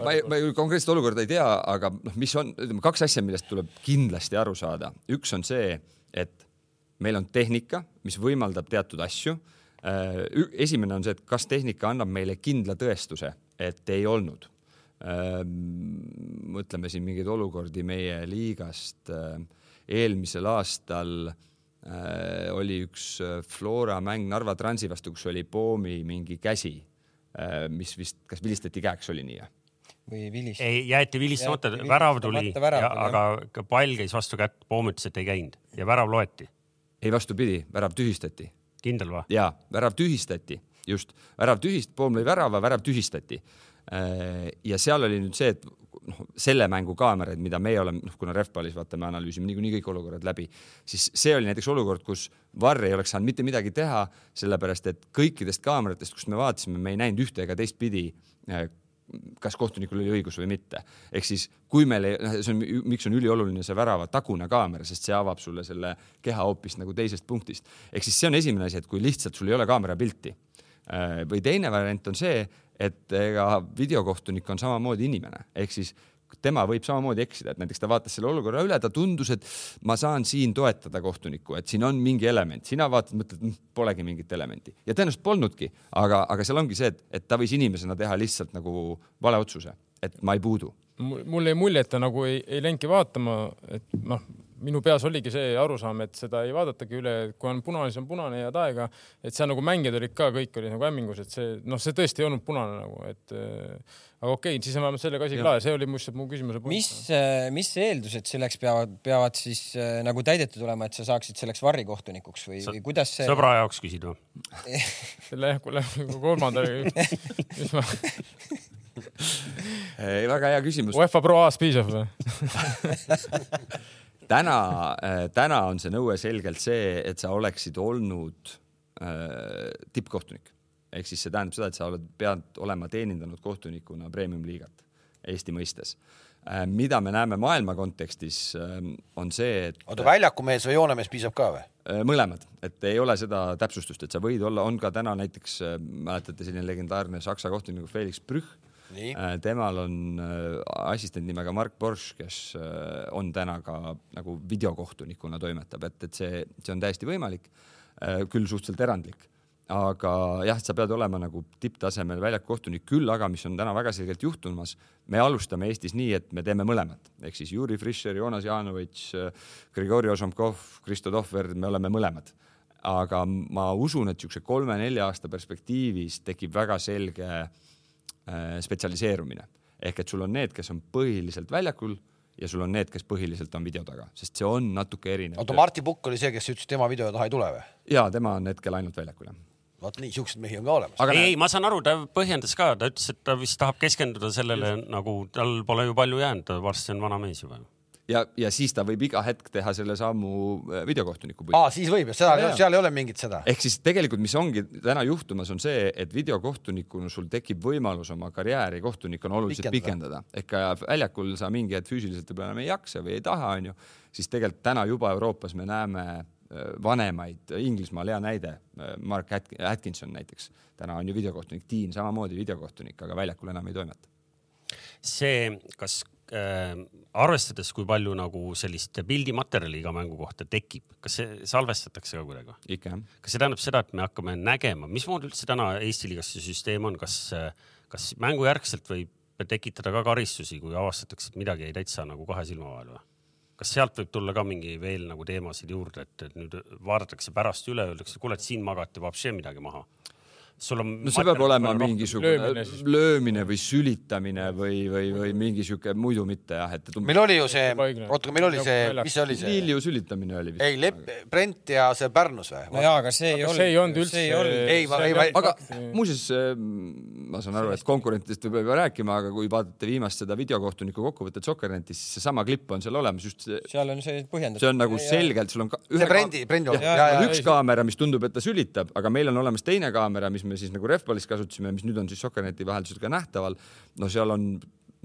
ma ei, ma ei konkreetset olukorda ei tea, aga noh, mis on, ütleme kaks asja, millest tuleb kindlasti aru saada. üks on see, et meil on tehnika, mis võimaldab teatud asju. Äh, esimene on see, et kas tehnika annab meile kindla tõestuse, et ei olnud. Äh, mõtleme siin mingeid olukordi meie liigast äh, eelmisel aastal oli üks äh, Flora mäng Narva Transi vastu, kus oli Poomi mingi käsi äh,, mis vist, kas vilistati käeks, oli nii? või vilis-? ei, jäeti vilistamata, värav tuli, aga pall käis vastu kätt, Poom ütles, et ei käinud ja värav loeti. ei, vastupidi, värav tühistati. kindel või? ja, värav tühistati, just, värav tühist-, Poom lõi värava, värav tühistati äh, ja seal oli nüüd see, et noh, selle mängu kaameraid, mida meie oleme, noh, kuna Revpalis vaata, me analüüsime niikuinii kõik olukorrad läbi, siis see oli näiteks olukord, kus Varr ei oleks saanud mitte midagi teha, sellepärast et kõikidest kaameratest, kust me vaatasime, me ei näinud ühte ega teistpidi eh, kas kohtunikul oli õigus või mitte. ehk siis kui meil ei, noh, see on, miks on ülioluline see värava tagune kaamera, sest see avab sulle selle keha hoopis nagu teisest punktist. ehk siis see on esimene asi, et kui lihtsalt sul ei ole kaamera pilti. Eh, või teine variant on see, et ega videokohtunik on samamoodi inimene, ehk siis tema võib samamoodi eksida, et näiteks ta vaatas selle olukorra üle, ta tundus, et ma saan siin toetada kohtunikku, et siin on mingi element, sina vaatad, mõtled, hm, polegi mingit elementi. Ja tõenäoliselt polnudki, aga, aga seal ongi see, et, et ta võis inimesena teha lihtsalt nagu vale otsuse, et ma ei puudu. mul jäi mulje, et ta nagu ei, ei länki vaatama, et noh, minu peas oligi see arusaam, et seda ei vaadatagi üle, kui on punane, siis on punane ja taega, et seal nagu mängijad olid ka, kõik olid nagu hämmingus, et see noh, see tõesti ei olnud punane nagu, et äh, aga okei siis on vähemalt sellega asi klaar, see oli muuseas mu küsimuse point. mis, äh, mis eeldused selleks peavad, peavad siis äh, nagu täidetud olema, et sa saaksid selleks varrikohtunikuks või, või kuidas see? sõbra jaoks küsid või? selle jah, kuule kolmanda, mis ma ei, väga hea küsimus. UEFA Pro A-s piisab või täna, äh, täna on see nõue selgelt see, et sa oleksid olnud äh, tippkohtunik. ehk siis see tähendab seda, et sa oled, pead olema teenindanud kohtunikuna premium-liigat Eesti mõistes äh,. mida me näeme maailma kontekstis äh,, on see, et. oota, väljakumees või joonemees piisab ka või? Äh, mõlemad, et ei ole seda täpsustust, et sa võid olla, on ka täna näiteks, äh, mäletate selline legendaarne saksa kohtunik Felix Brüch temal on äh, assistent nimega Mark Borš, kes äh, on täna ka nagu videokohtunikuna toimetab, et, et see, see on täiesti võimalik, küll suhteliselt erandlik. Aga jah, sa pead olema nagu tipptasemel väljakukohtunik, küll aga, mis on täna väga selgelt juhtumas, me alustame Eestis nii, et me teeme mõlemat, ehk siis Juri Fischer, Jonas Janovitš, Grigori Ožomkov, Kristo Tohver, me oleme mõlemad. aga ma usun, et niisuguse kolme-nelja aasta perspektiivis tekib väga selge äh, Äh, spetsialiseerumine ehk et sul on need, kes on põhiliselt väljakul ja sul on need, kes põhiliselt on video taga, sest see on natuke erinev. oota, Martti Pukk oli see, kes ütles, et tema video taha ei tule või? ja tema on hetkel ainult väljakul jah vot nii, siukseid mehi on ka olemas. ei, ei, ma saan aru, ta põhjendas ka, ta ütles, et ta vist tahab keskenduda sellele nagu tal pole ju palju jäänud, ta varsti on vana mees juba ja, ja siis ta võib iga hetk teha selle sammu äh, videokohtuniku pulti. aa, siis võib, seda, seal ei ole mingit seda. ehk siis tegelikult, mis ongi täna juhtumas, on see, et videokohtunikuna sul tekib võimalus oma karjääri kohtunikuna oluliselt pikendada, pikendada.. ehk ka väljakul sa mingi hetk füüsiliselt võib-olla enam ei jaksa või ei taha, onju, siis tegelikult täna juba Euroopas me näeme äh, vanemaid, Inglismaal hea näide, äh, Mark Atkinson näiteks, täna on ju videokohtunik, Dean samamoodi videokohtunik, aga väljakul enam ei toimeta. See, kas äh, arvestades, kui palju nagu sellist pildimaterjali iga mängu kohta tekib, kas see salvestatakse ka kuidagi? ikka jah. kas see tähendab seda, et me hakkame nägema, mismoodi üldse täna Eesti liigas see süsteem on, kas, kas mängujärgselt võib tekitada ka karistusi, kui avastatakse, et midagi jäi täitsa nagu kahe silma vahele või? kas sealt võib tulla ka mingi veel nagu teemasid juurde, et, et nüüd vaadatakse pärast üle, öeldakse, kuule, et siin magati vapšee midagi maha sul on. no see peab olema mingisugune löömine, löömine või sülitamine või, või, või mingi sihuke muidu mitte jah, et. meil oli ju see, oota, meil oli see, mis see oli see? Vilju sülitamine oli vist. ei, Lepp, Brent ja see Pärnus või? no jaa, aga see ei olnud. see ei olnud üldse. ei, ma, ei, ma. aga muuseas, ma saan aru, et konkurentidest võib juba rääkima, aga kui vaatate viimast seda videokohtuniku kokkuvõtet Sokkernetist, siis seesama klipp on seal olemas just. seal on see põhjendatud. see on nagu selgelt, sul on. see Brendi, Brendi. üks kaamera, mis tundub, et ta sülitab, aga meil on olemas teine kaamera, mis me siis nagu rehvpallis kasutasime, mis nüüd on siis Sokkerneti vaheldusel ka nähtaval. no seal on,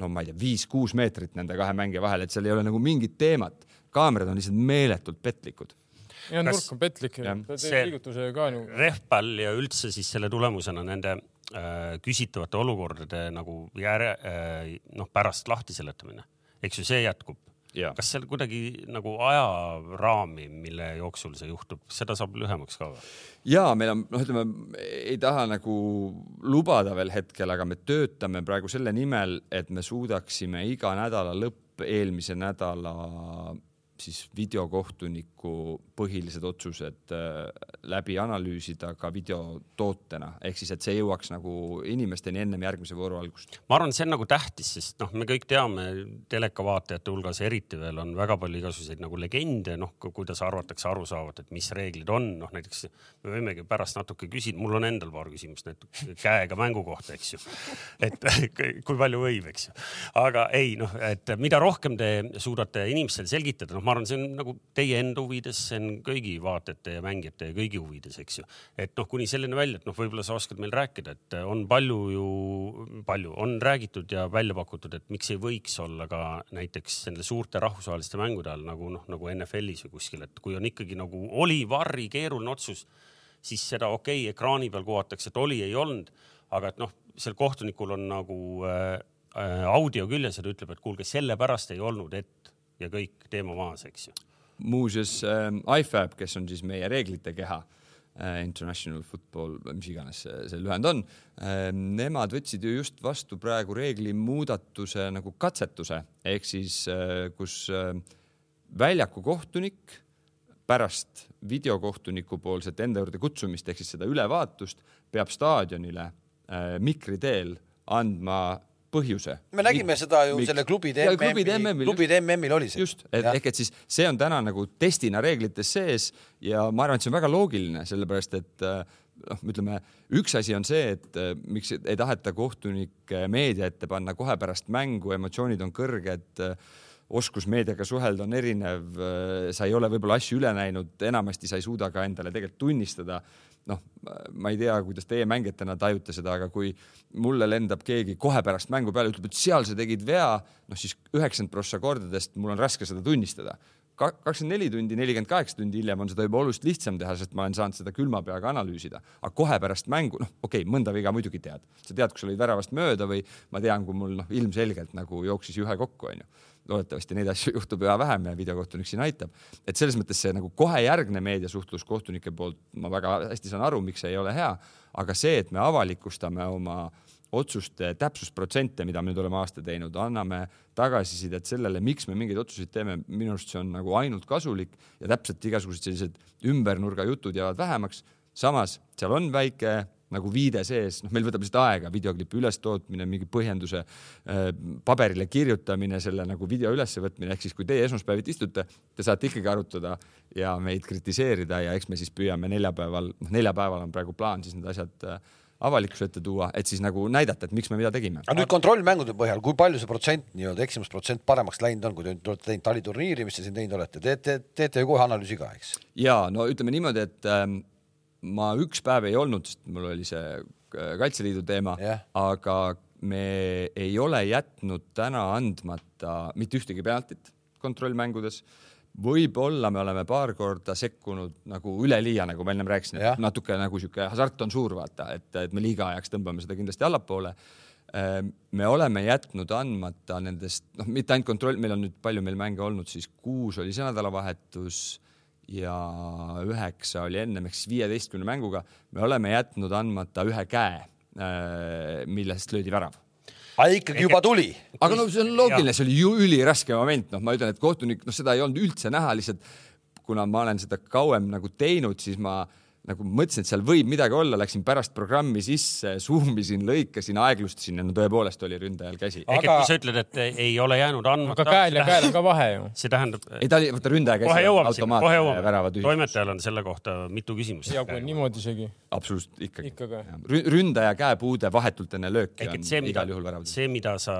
no ma ei tea, viis-kuus meetrit nende kahe mängija vahel, et seal ei ole nagu mingit teemat. kaamerad on lihtsalt meeletult petlikud ja nurk on petlik, see liigutuse ka ju. rehpall ja üldse siis selle tulemusena nende äh, küsitavate olukordade nagu järe äh,, noh, pärast lahti seletamine, eks ju, see jätkub kas seal kuidagi nagu ajaraami, mille jooksul see juhtub, seda saab lühemaks ka või? ja meil on, noh, ütleme ei taha nagu lubada veel hetkel, aga me töötame praegu selle nimel, et me suudaksime iga nädala lõpp eelmise nädala siis videokohtuniku põhilised otsused äh, läbi analüüsida ka videotootena, ehk siis, et see jõuaks nagu inimesteni ennem järgmise vooru algust. ma arvan, see on nagu tähtis, sest noh, me kõik teame teleka vaatajate hulgas eriti veel on väga palju igasuguseid nagu legende, noh, kuidas arvatakse aru saavad, et mis reeglid on, noh näiteks me võimegi pärast natuke küsida, mul on endal paar küsimust näiteks käega mängu kohta, eks ju. et kui palju võib, eks ju, aga ei noh, et mida rohkem te suudate inimestele selgitada, noh, ma arvan, see on nagu teie enda huvides, see on kõigi vaatajate ja mängijate ja kõigi huvides, eks ju. et noh, kuni selleni välja, et noh, võib-olla sa oskad meil rääkida, et on palju ju, palju on räägitud ja välja pakutud, et miks ei võiks olla ka näiteks nende suurte rahvusvaheliste mängude all nagu noh, nagu NFL-is või kuskil, et kui on ikkagi nagu oli varri keeruline otsus, siis seda okei okay,, ekraani peal kuvatakse, et oli, ei olnud, aga et noh, sel kohtunikul on nagu äh, äh audio küljes ja ta ütleb, et kuulge, sellepärast ei olnud, et ja kõik teema maas, eks ju. muuseas äh, IFAB, kes on siis meie reeglite keha äh,, International Football, mis iganes see, see lühend on äh,, nemad võtsid ju just vastu praegu reegli muudatuse nagu katsetuse ehk siis äh, kus äh, väljaku kohtunik pärast videokohtuniku poolset enda juurde kutsumist ehk siis seda ülevaatust peab staadionile äh, mikri teel andma põhjuse. me nägime Mik seda ju Mik... selle klubide MM-il, klubide MM-il oli see. just, et ehk et siis see on täna nagu testina reeglites sees ja ma arvan, et see on väga loogiline, sellepärast et äh, noh, ütleme üks asi on see, et äh, miks ei taheta kohtunikke meedia ette panna kohe pärast mängu, emotsioonid on kõrged äh, oskus meediaga suhelda on erinev, sa ei ole võib-olla asju üle näinud, enamasti sa ei suuda ka endale tegelikult tunnistada noh, ma ei tea, kuidas teie mängijatena tajute seda, aga kui mulle lendab keegi kohe pärast mängu peale, ütleb, et seal sa tegid vea, noh siis üheksakümmend prossa kordadest mul on raske seda tunnistada. Kakskümmend neli tundi, nelikümmend kaheksa tundi hiljem on seda juba oluliselt lihtsam teha, sest ma olen saanud seda külma peaga analüüsida. aga kohe pärast mängu, noh, okei okay,, mõnda viga muidugi tead, sa tead, kui sa olid väravast mööda või ma tean, kui mul noh, ilmselgelt nagu jooksis juhe kokku, onju loodetavasti neid asju juhtub üha vähem ja videokohtunik siin aitab. et selles mõttes see nagu kohe järgne meediasuhtlus kohtunike poolt, ma väga hästi saan aru, miks see ei ole hea, aga see, et me avalikustame oma otsuste täpsusprotsente, mida me nüüd oleme aasta teinud, anname tagasisidet sellele, miks me mingeid otsuseid teeme, minu arust see on nagu ainult kasulik ja täpselt igasugused sellised ümbernurga jutud jäävad vähemaks. samas seal on väike nagu viide sees, noh, meil võtab lihtsalt aega, videoklipi ülestootmine, mingi põhjenduse äh, paberile kirjutamine, selle nagu video ülesvõtmine, ehk siis kui teie esmaspäeviti istute, te saate ikkagi arutada ja meid kritiseerida ja eks me siis püüame neljapäeval, noh, neljapäeval on praegu plaan siis need asjad äh, avalikkuse ette tuua, et siis nagu näidata, et miks me mida tegime. aga nüüd kontrollmängude põhjal, kui palju see protsent nii-öelda eksimusprotsent paremaks läinud on, kui te olete teinud taliturniiri, mis te siin teinud olete, teete, teete ju kohe analüüsi ka, eks? ja no ütleme niimoodi, et ähm, ma üks päev ei olnud, sest mul oli see äh, Kaitseliidu teema yeah., aga me ei ole jätnud täna andmata mitte ühtegi penaltit kontrollmängudes. võib-olla me oleme paar korda sekkunud nagu üleliia, nagu ma ennem rääkisin, et yeah. natuke nagu sihuke hasart on suur, vaata, et, et me liiga ajaks tõmbame seda kindlasti allapoole me oleme jätnud andmata nendest, noh, mitte ainult kontroll, meil on nüüd palju meil mänge olnud, siis kuus oli see nädalavahetus ja üheksa oli ennem ehk siis viieteistkümne mänguga me oleme jätnud andmata ühe käe, millest löödi värav. Aga ikkagi juba tuli. aga no see on loogiline, see oli ju üliraske moment, noh, ma ütlen, et kohtunik, noh, seda ei olnud üldse näha, lihtsalt kuna ma olen seda kauem nagu teinud, siis ma äh, nagu mõtlesin, et seal võib midagi olla, läksin pärast programmi sisse, zoom isin, lõikasin, aeglustasin ja no tõepoolest oli ründajal käsi. ehk et kui sa ütled, et ei ole jäänud andmata. aga käel ja käel on ka vahe ju. see tähendab. ei, ta oli, vaata ründaja käsi. kohe jõuame sinna, kohe jõuame. toimetajal on selle kohta mitu küsimust. ja kui on niimoodi isegi. absoluutselt, ikkagi. ikka ka. ründaja käepuude vahetult enne lööki on igal juhul värav. see, mida sa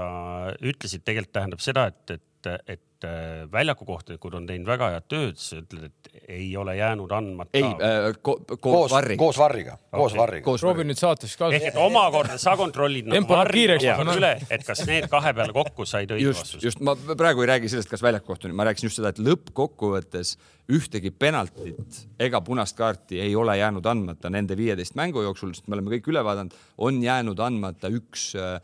ütlesid, tegelikult tähendab seda, et, et, et et äh, väljakukohtunikud on teinud väga head tööd, sa ütled, et ei ole jäänud andmata. ei äh, ko, ko, koos varriga. koos varriga, koos okay. varriga. proovi nüüd saates ka. ehk et omakorda sa kontrollid no, varri üle, et kas need kahe peale kokku said õige vastuse. just, ma praegu ei räägi sellest, kas väljakukohtunik, ma rääkisin just seda, et lõppkokkuvõttes ühtegi penaltit ega punast kaarti ei ole jäänud andmata nende viieteist mängu jooksul, sest me oleme kõik üle vaadanud, on jäänud andmata üks äh,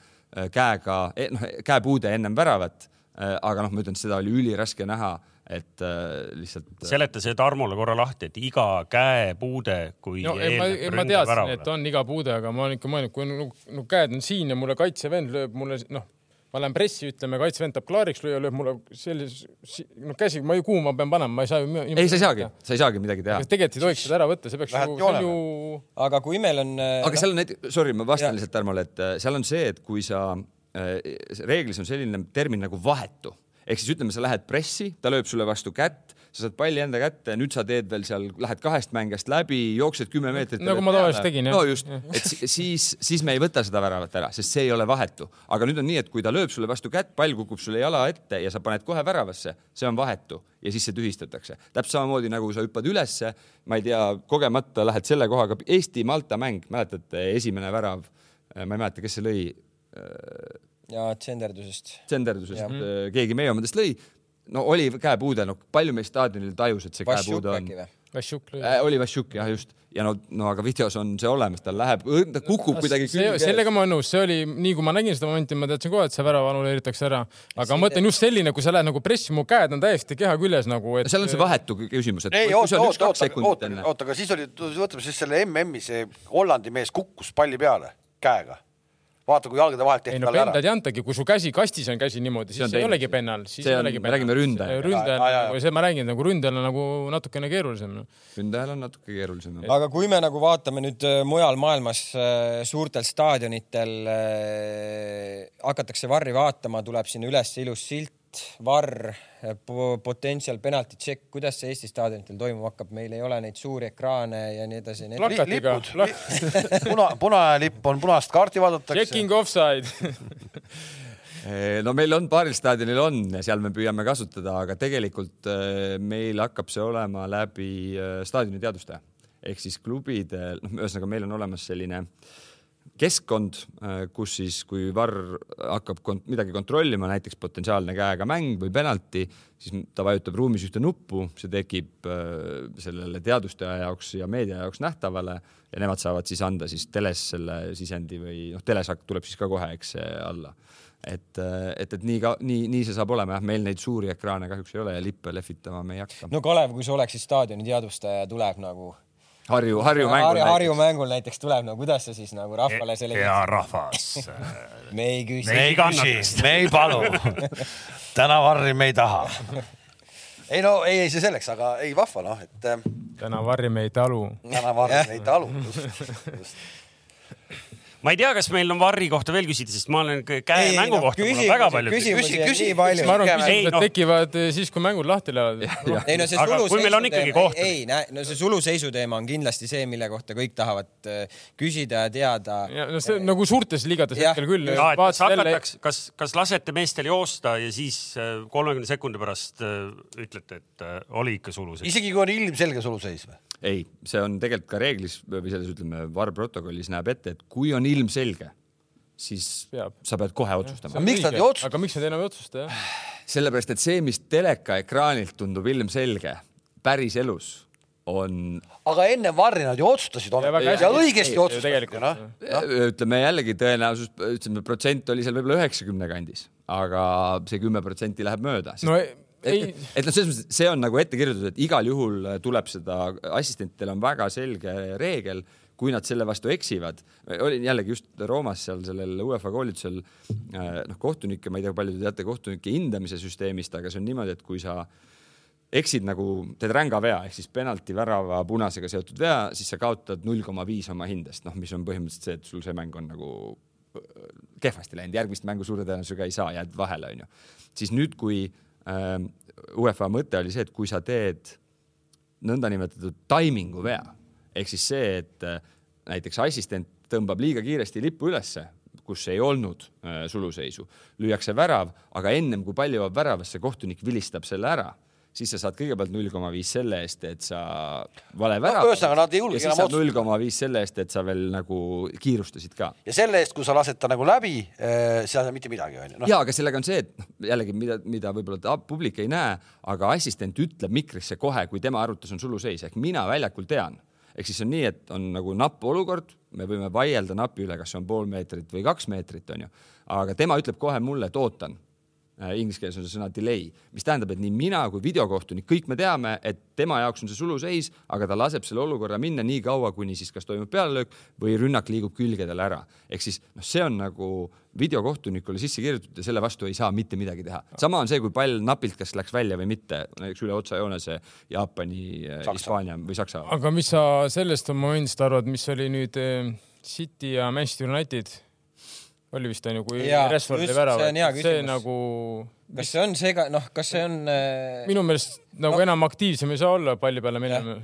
käega, eh, noh käepuude ennem väravat Äh, aga noh, ma ütlen, seda oli üliraske näha, et äh, lihtsalt. Äh, seleta see Tarmole korra lahti, et iga käepuude, kui no, ei, ma, ma teadsin, et on iga puude, aga ma olen ikka mõelnud, kui no, no käed on siin ja mulle kaitsevend lööb mulle noh, ma lähen pressi, ütleme, kaitsevend tahab klaariks lüüa, lööb mulle sellise, no käsi, ma ju kuhu ma pean panema, ma ei saa ju. ei, sa ei saagi, sa ei saagi midagi teha. tegelikult ei tohiks seda ära võtta, see peaks ju, see on ju. aga kui meil on. aga seal on näiteks, sorry, ma vastan ja. lihtsalt Tarmole, et seal on see, et kui sa Äh, reeglis on selline termin nagu vahetu ehk siis ütleme, sa lähed pressi, ta lööb sulle vastu kätt, sa saad palli enda kätte, nüüd sa teed veel seal, lähed kahest mängijast läbi, jooksed kümme meetrit. nagu ma tavaliselt tegin, jah. no just, et siis, siis me ei võta seda väravat ära, sest see ei ole vahetu. aga nüüd on nii, et kui ta lööb sulle vastu kätt, pall kukub sulle jala ette ja sa paned kohe väravasse, see on vahetu ja siis see tühistatakse. täpselt samamoodi nagu sa hüppad ülesse, ma ei tea, kogemata lähed selle kohaga, Eesti-Malta mäng, mäletate, esimene värav, ma ei mäleta, kes see lõi ja tsenderdusest. tsenderdusest, äh, keegi meie omadest lõi. no oli käepuude, no palju meist staadionil tajus, et see käepuude on. Vašjuk lõi äh,. oli Vašjuk jah, just ja no, no aga videos on see olemas, tal läheb, ta kukub kuidagi külge. sellega ma olen nõus, see oli nii, kui ma nägin seda momenti, ma teadsin kohe, et see värav annuleeritakse ära. aga ma mõtlen just selline, kui sa lähed nagu pressi, mu käed on täiesti keha küljes nagu et.... seal on see vahetu küsimus, et. ei, oota, oota, oota, oota, aga siis oli, võtame siis selle MM-i, see Hollandi mees kukkus palli peale käega vaata, kui jalgade vahelt tehti talle no, ära. pendad ei antagi, kui su käsi kastis on käsi niimoodi, siis see ei olegi pennal, siis ei olegi pennal. räägime ründajal. ründajal, see ma räägin nagu ründajal on nagu natukene keerulisem. ründajal on natuke keerulisem. aga kui me nagu vaatame nüüd äh, mujal maailmas äh, suurtel staadionitel äh, hakatakse varri vaatama, tuleb sinna üles ilus silt, varr, potential penalty check, kuidas see Eesti staadionitel toimuma hakkab, meil ei ole neid suuri ekraane ja nii edasi. plakatiga. puna, punane lipp on, punast kaarti vaadatakse. Checking offside eh, no meil on paaril staadionil on ja seal me püüame kasutada, aga tegelikult eh, meil hakkab see olema läbi eh, staadioni teadvustaja ehk siis klubidel, noh, ühesõnaga meil on olemas selline äh, keskkond, äh, kus siis, kui varr hakkab kont midagi kontrollima, näiteks potentsiaalne käega mäng või penalti, siis ta vajutab ruumis ühte nuppu, see tekib äh, sellele teadustaja jaoks ja meedia jaoks nähtavale ja nemad saavad siis anda siis teles selle sisendi või noh, teles tuleb siis ka kohe, eks alla. et, äh, et, et nii ka nii, nii see saab olema jah, meil neid suuri ekraane kahjuks ei ole ja lippe lehvitama me ei hakka. no Kalev, kui sa oleksid staadioni teadvustaja, tuleb nagu Harju, Harju mängul Harju, Harju mängul näiteks tuleb, no kuidas sa siis nagu rahvale selle. hea rahvas me ei küsi. me ei küsi, me ei palu täna varri me ei taha. ei no ei, ei see selleks, aga ei vahva noh, et. Ähm, täna varri me ei talu. täna varri me ei talu, just, just ma ei tea, kas meil on Varri kohta veel küsida, sest ma olen käemängu no, kohta, mul on väga palju küsimusi. nii palju. ma arvan, küsimused no. tekivad eh, siis, kui mängud lahti lähevad. ei no see suluseisu teema, ei, ei, no see suluseisu teema on kindlasti see, mille kohta kõik tahavad eh, küsida ja teada. no see nagu suurtes liigades hetkel küll. kas kas, kas lasete meestel joosta ja siis eh, kolmekümne sekundi pärast ütlete, et oli ikka suluseis? isegi kui on ilmselge suluseis või? ei, see on tegelikult ka reeglis või selles ütleme, VAR protokollis näeb ette, et kui on ilmselge, siis Peab. sa pead kohe otsustama. miks nad ei otsusta? aga miks nad enam ei otsusta, jah? sellepärast, et see, mis teleka ekraanilt tundub ilmselge, päriselus on. aga enne Varri nad ju otsustasid ja, ja õigesti otsustasid. No? ütleme jällegi tõenäosus, ütleme protsent oli seal võib-olla üheksakümne kandis, aga see kümme protsenti läheb mööda. no ei et, et noh, selles mõttes see on nagu ette kirjutatud, et igal juhul tuleb seda, assistentidel on väga selge reegel, kui nad selle vastu eksivad. olin jällegi just Roomas seal sellel UEFA koolitusel, noh, kohtunikke, ma ei tea, palju te teate kohtunike hindamise süsteemist, aga see on niimoodi, et kui sa äh, eksid nagu, teed ränga vea ehk siis penalti, värava, punasega seotud vea, siis sa kaotad null koma viis oma hindest, noh, mis on põhimõtteliselt see, et sul see mäng on nagu äh, kehvasti läinud, järgmist mängu suure tõenäosusega ei saa, jääd vahele, onju. siis nüüd, kui äh, UEFA mõte oli see, et kui sa teed nõndanimetatud taimingu vea ehk siis see, et äh, näiteks assistent tõmbab liiga kiiresti lippu ülesse, kus ei olnud äh, suluseisu, lüüakse värav, aga ennem kui pall jõuab väravasse, kohtunik vilistab selle ära siis sa saad kõigepealt null koma viis selle eest, et sa vale värav no,. ühesõnaga nad ei julge enam otsustada. null koma viis selle eest, et sa veel nagu kiirustasid ka. ja selle eest, kui sa lased ta nagu läbi äh,, sa ei saa mitte midagi onju no.. ja, aga sellega on see, et noh, jällegi mida, mida võib-olla publik ei näe, aga assistent ütleb mikrisse kohe, kui tema arvutus on suluseis ehk mina väljakul tean ehk siis on nii, et on nagu napp olukord, me võime vaielda napi üle, kas see on pool meetrit või kaks meetrit, onju, aga tema ütleb kohe mulle, et ootan inglise keeles on see sõna delay, mis tähendab, et nii mina kui videokohtunik, kõik me teame, et tema jaoks on see suluseis, aga ta laseb selle olukorra minna nii kaua, kuni siis kas toimub pealelöök või rünnak liigub külgedele ära. ehk siis noh, see on nagu videokohtunikule sisse kirjutatud ja selle vastu ei saa mitte midagi teha. sama on see, kui pall napilt kas läks välja või mitte, näiteks üle otsajoone see Jaapani, äh, Hispaania või Saksa. aga mis sa sellest momendist arvad, mis oli nüüd äh, City ja Manchester United oli vist onju, kui Rashford oli värav, see, see nagu. kas see on seega, noh, kas see on äh...? minu meelest nagu no. enam aktiivsem ei saa olla palli peale minema.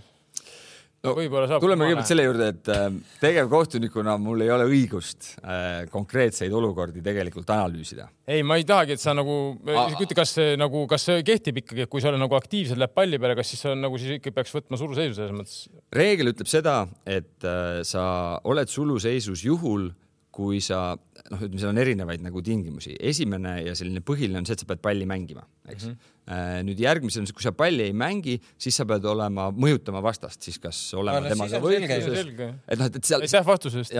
No, võib-olla saab. tuleme kõigepealt selle juurde, et äh, tegevkohtunikuna mul ei ole õigust äh, konkreetseid olukordi tegelikult analüüsida. ei, ma ei tahagi, et sa nagu, ütle, kas see nagu, kas see kehtib ikkagi, et kui sa oled nagu aktiivselt läheb palli peale, kas siis on nagu siis ikka peaks võtma suluseisu selles mõttes? reegel ütleb seda, et äh, sa oled suluseisus juhul, kui sa noh, ütleme, seal on erinevaid nagu tingimusi. esimene ja selline põhiline on see, et sa pead palli mängima, eks mm. -hmm. nüüd järgmisena, kui sa palli ei mängi, siis sa pead olema, mõjutama vastast, siis kas olema no, temaga võitluses. et noh, et seal. aitäh vastuse eest.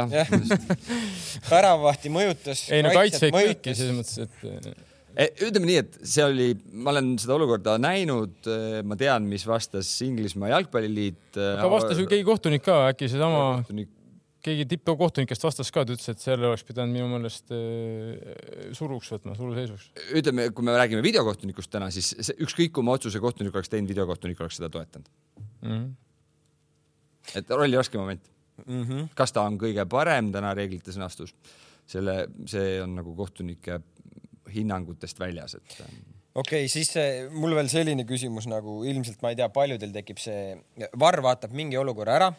väravahti mõjutas. ei no kaitseid kõiki selles mõttes, et e, ütleme nii, et see oli, ma olen seda olukorda näinud, ma tean, mis vastas Inglismaa jalgpalliliit. aga vastas ju keegi kohtunik ka, äkki seesama kohtunik keegi tippkohtunikest vastas ka, ta ütles, et selle oleks pidanud minu meelest äh, suruks võtma, suruseisuks. ütleme, kui me räägime videokohtunikust täna, siis ükskõik kui oma otsuse kohtunik oleks teinud, videokohtunik oleks seda toetanud mm. -hmm. et rolli raske moment mm. -hmm. kas ta on kõige parem täna reeglite sõnastus, selle, see on nagu kohtunike hinnangutest väljas, et okei okay,, siis mul veel selline küsimus nagu ilmselt ma ei tea, paljudel tekib see, VAR vaatab mingi olukorra ära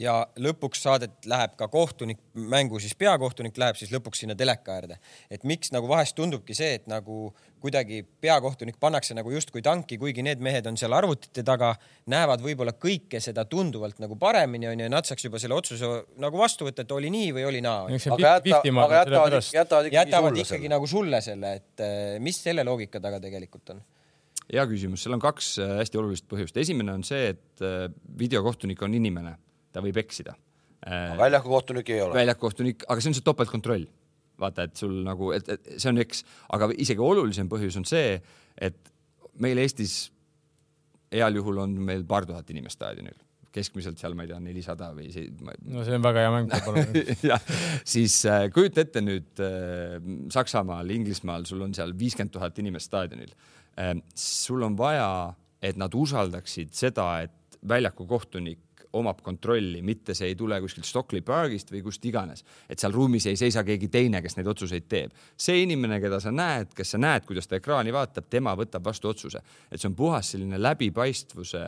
ja lõpuks saadet läheb ka kohtunik mängu, siis peakohtunik läheb siis lõpuks sinna teleka äärde. et miks nagu vahest tundubki see, et nagu kuidagi peakohtunik pannakse nagu justkui tanki, kuigi need mehed on seal arvutite taga, näevad võib-olla kõike seda tunduvalt nagu paremini onju ja nad saaks juba selle otsuse nagu vastu võtta, et oli nii või oli naa. aga jäta, aga jätavad, jätavad ikkagi, jätavad ikkagi nagu sulle selle, et eh, mis selle loogika taga tegelikult on? hea küsimus, seal on kaks eh, hästi olulist põhjust. esimene on see, et eh, videokohtunik on inimene ta võib eksida. väljakukohtunik ei ole. väljakukohtunik, aga see on see topeltkontroll. vaata, et sul nagu, et, et see on eks, aga isegi olulisem põhjus on see, et meil Eestis heal juhul on meil paar tuhat inimest staadionil keskmiselt seal, ma ei tea, nelisada või see ma.... no see on väga hea mäng jah, siis äh, kujuta ette nüüd äh, Saksamaal, Inglismaal, sul on seal viiskümmend tuhat inimest staadionil äh,. sul on vaja, et nad usaldaksid seda, et väljaku kohtunik omab kontrolli, mitte see ei tule kuskilt Stockley Parkist või kust iganes, et seal ruumis ei seisa keegi teine, kes neid otsuseid teeb. see inimene, keda sa näed, kes sa näed, kuidas ta ekraani vaatab, tema võtab vastu otsuse, et see on puhas selline läbipaistvuse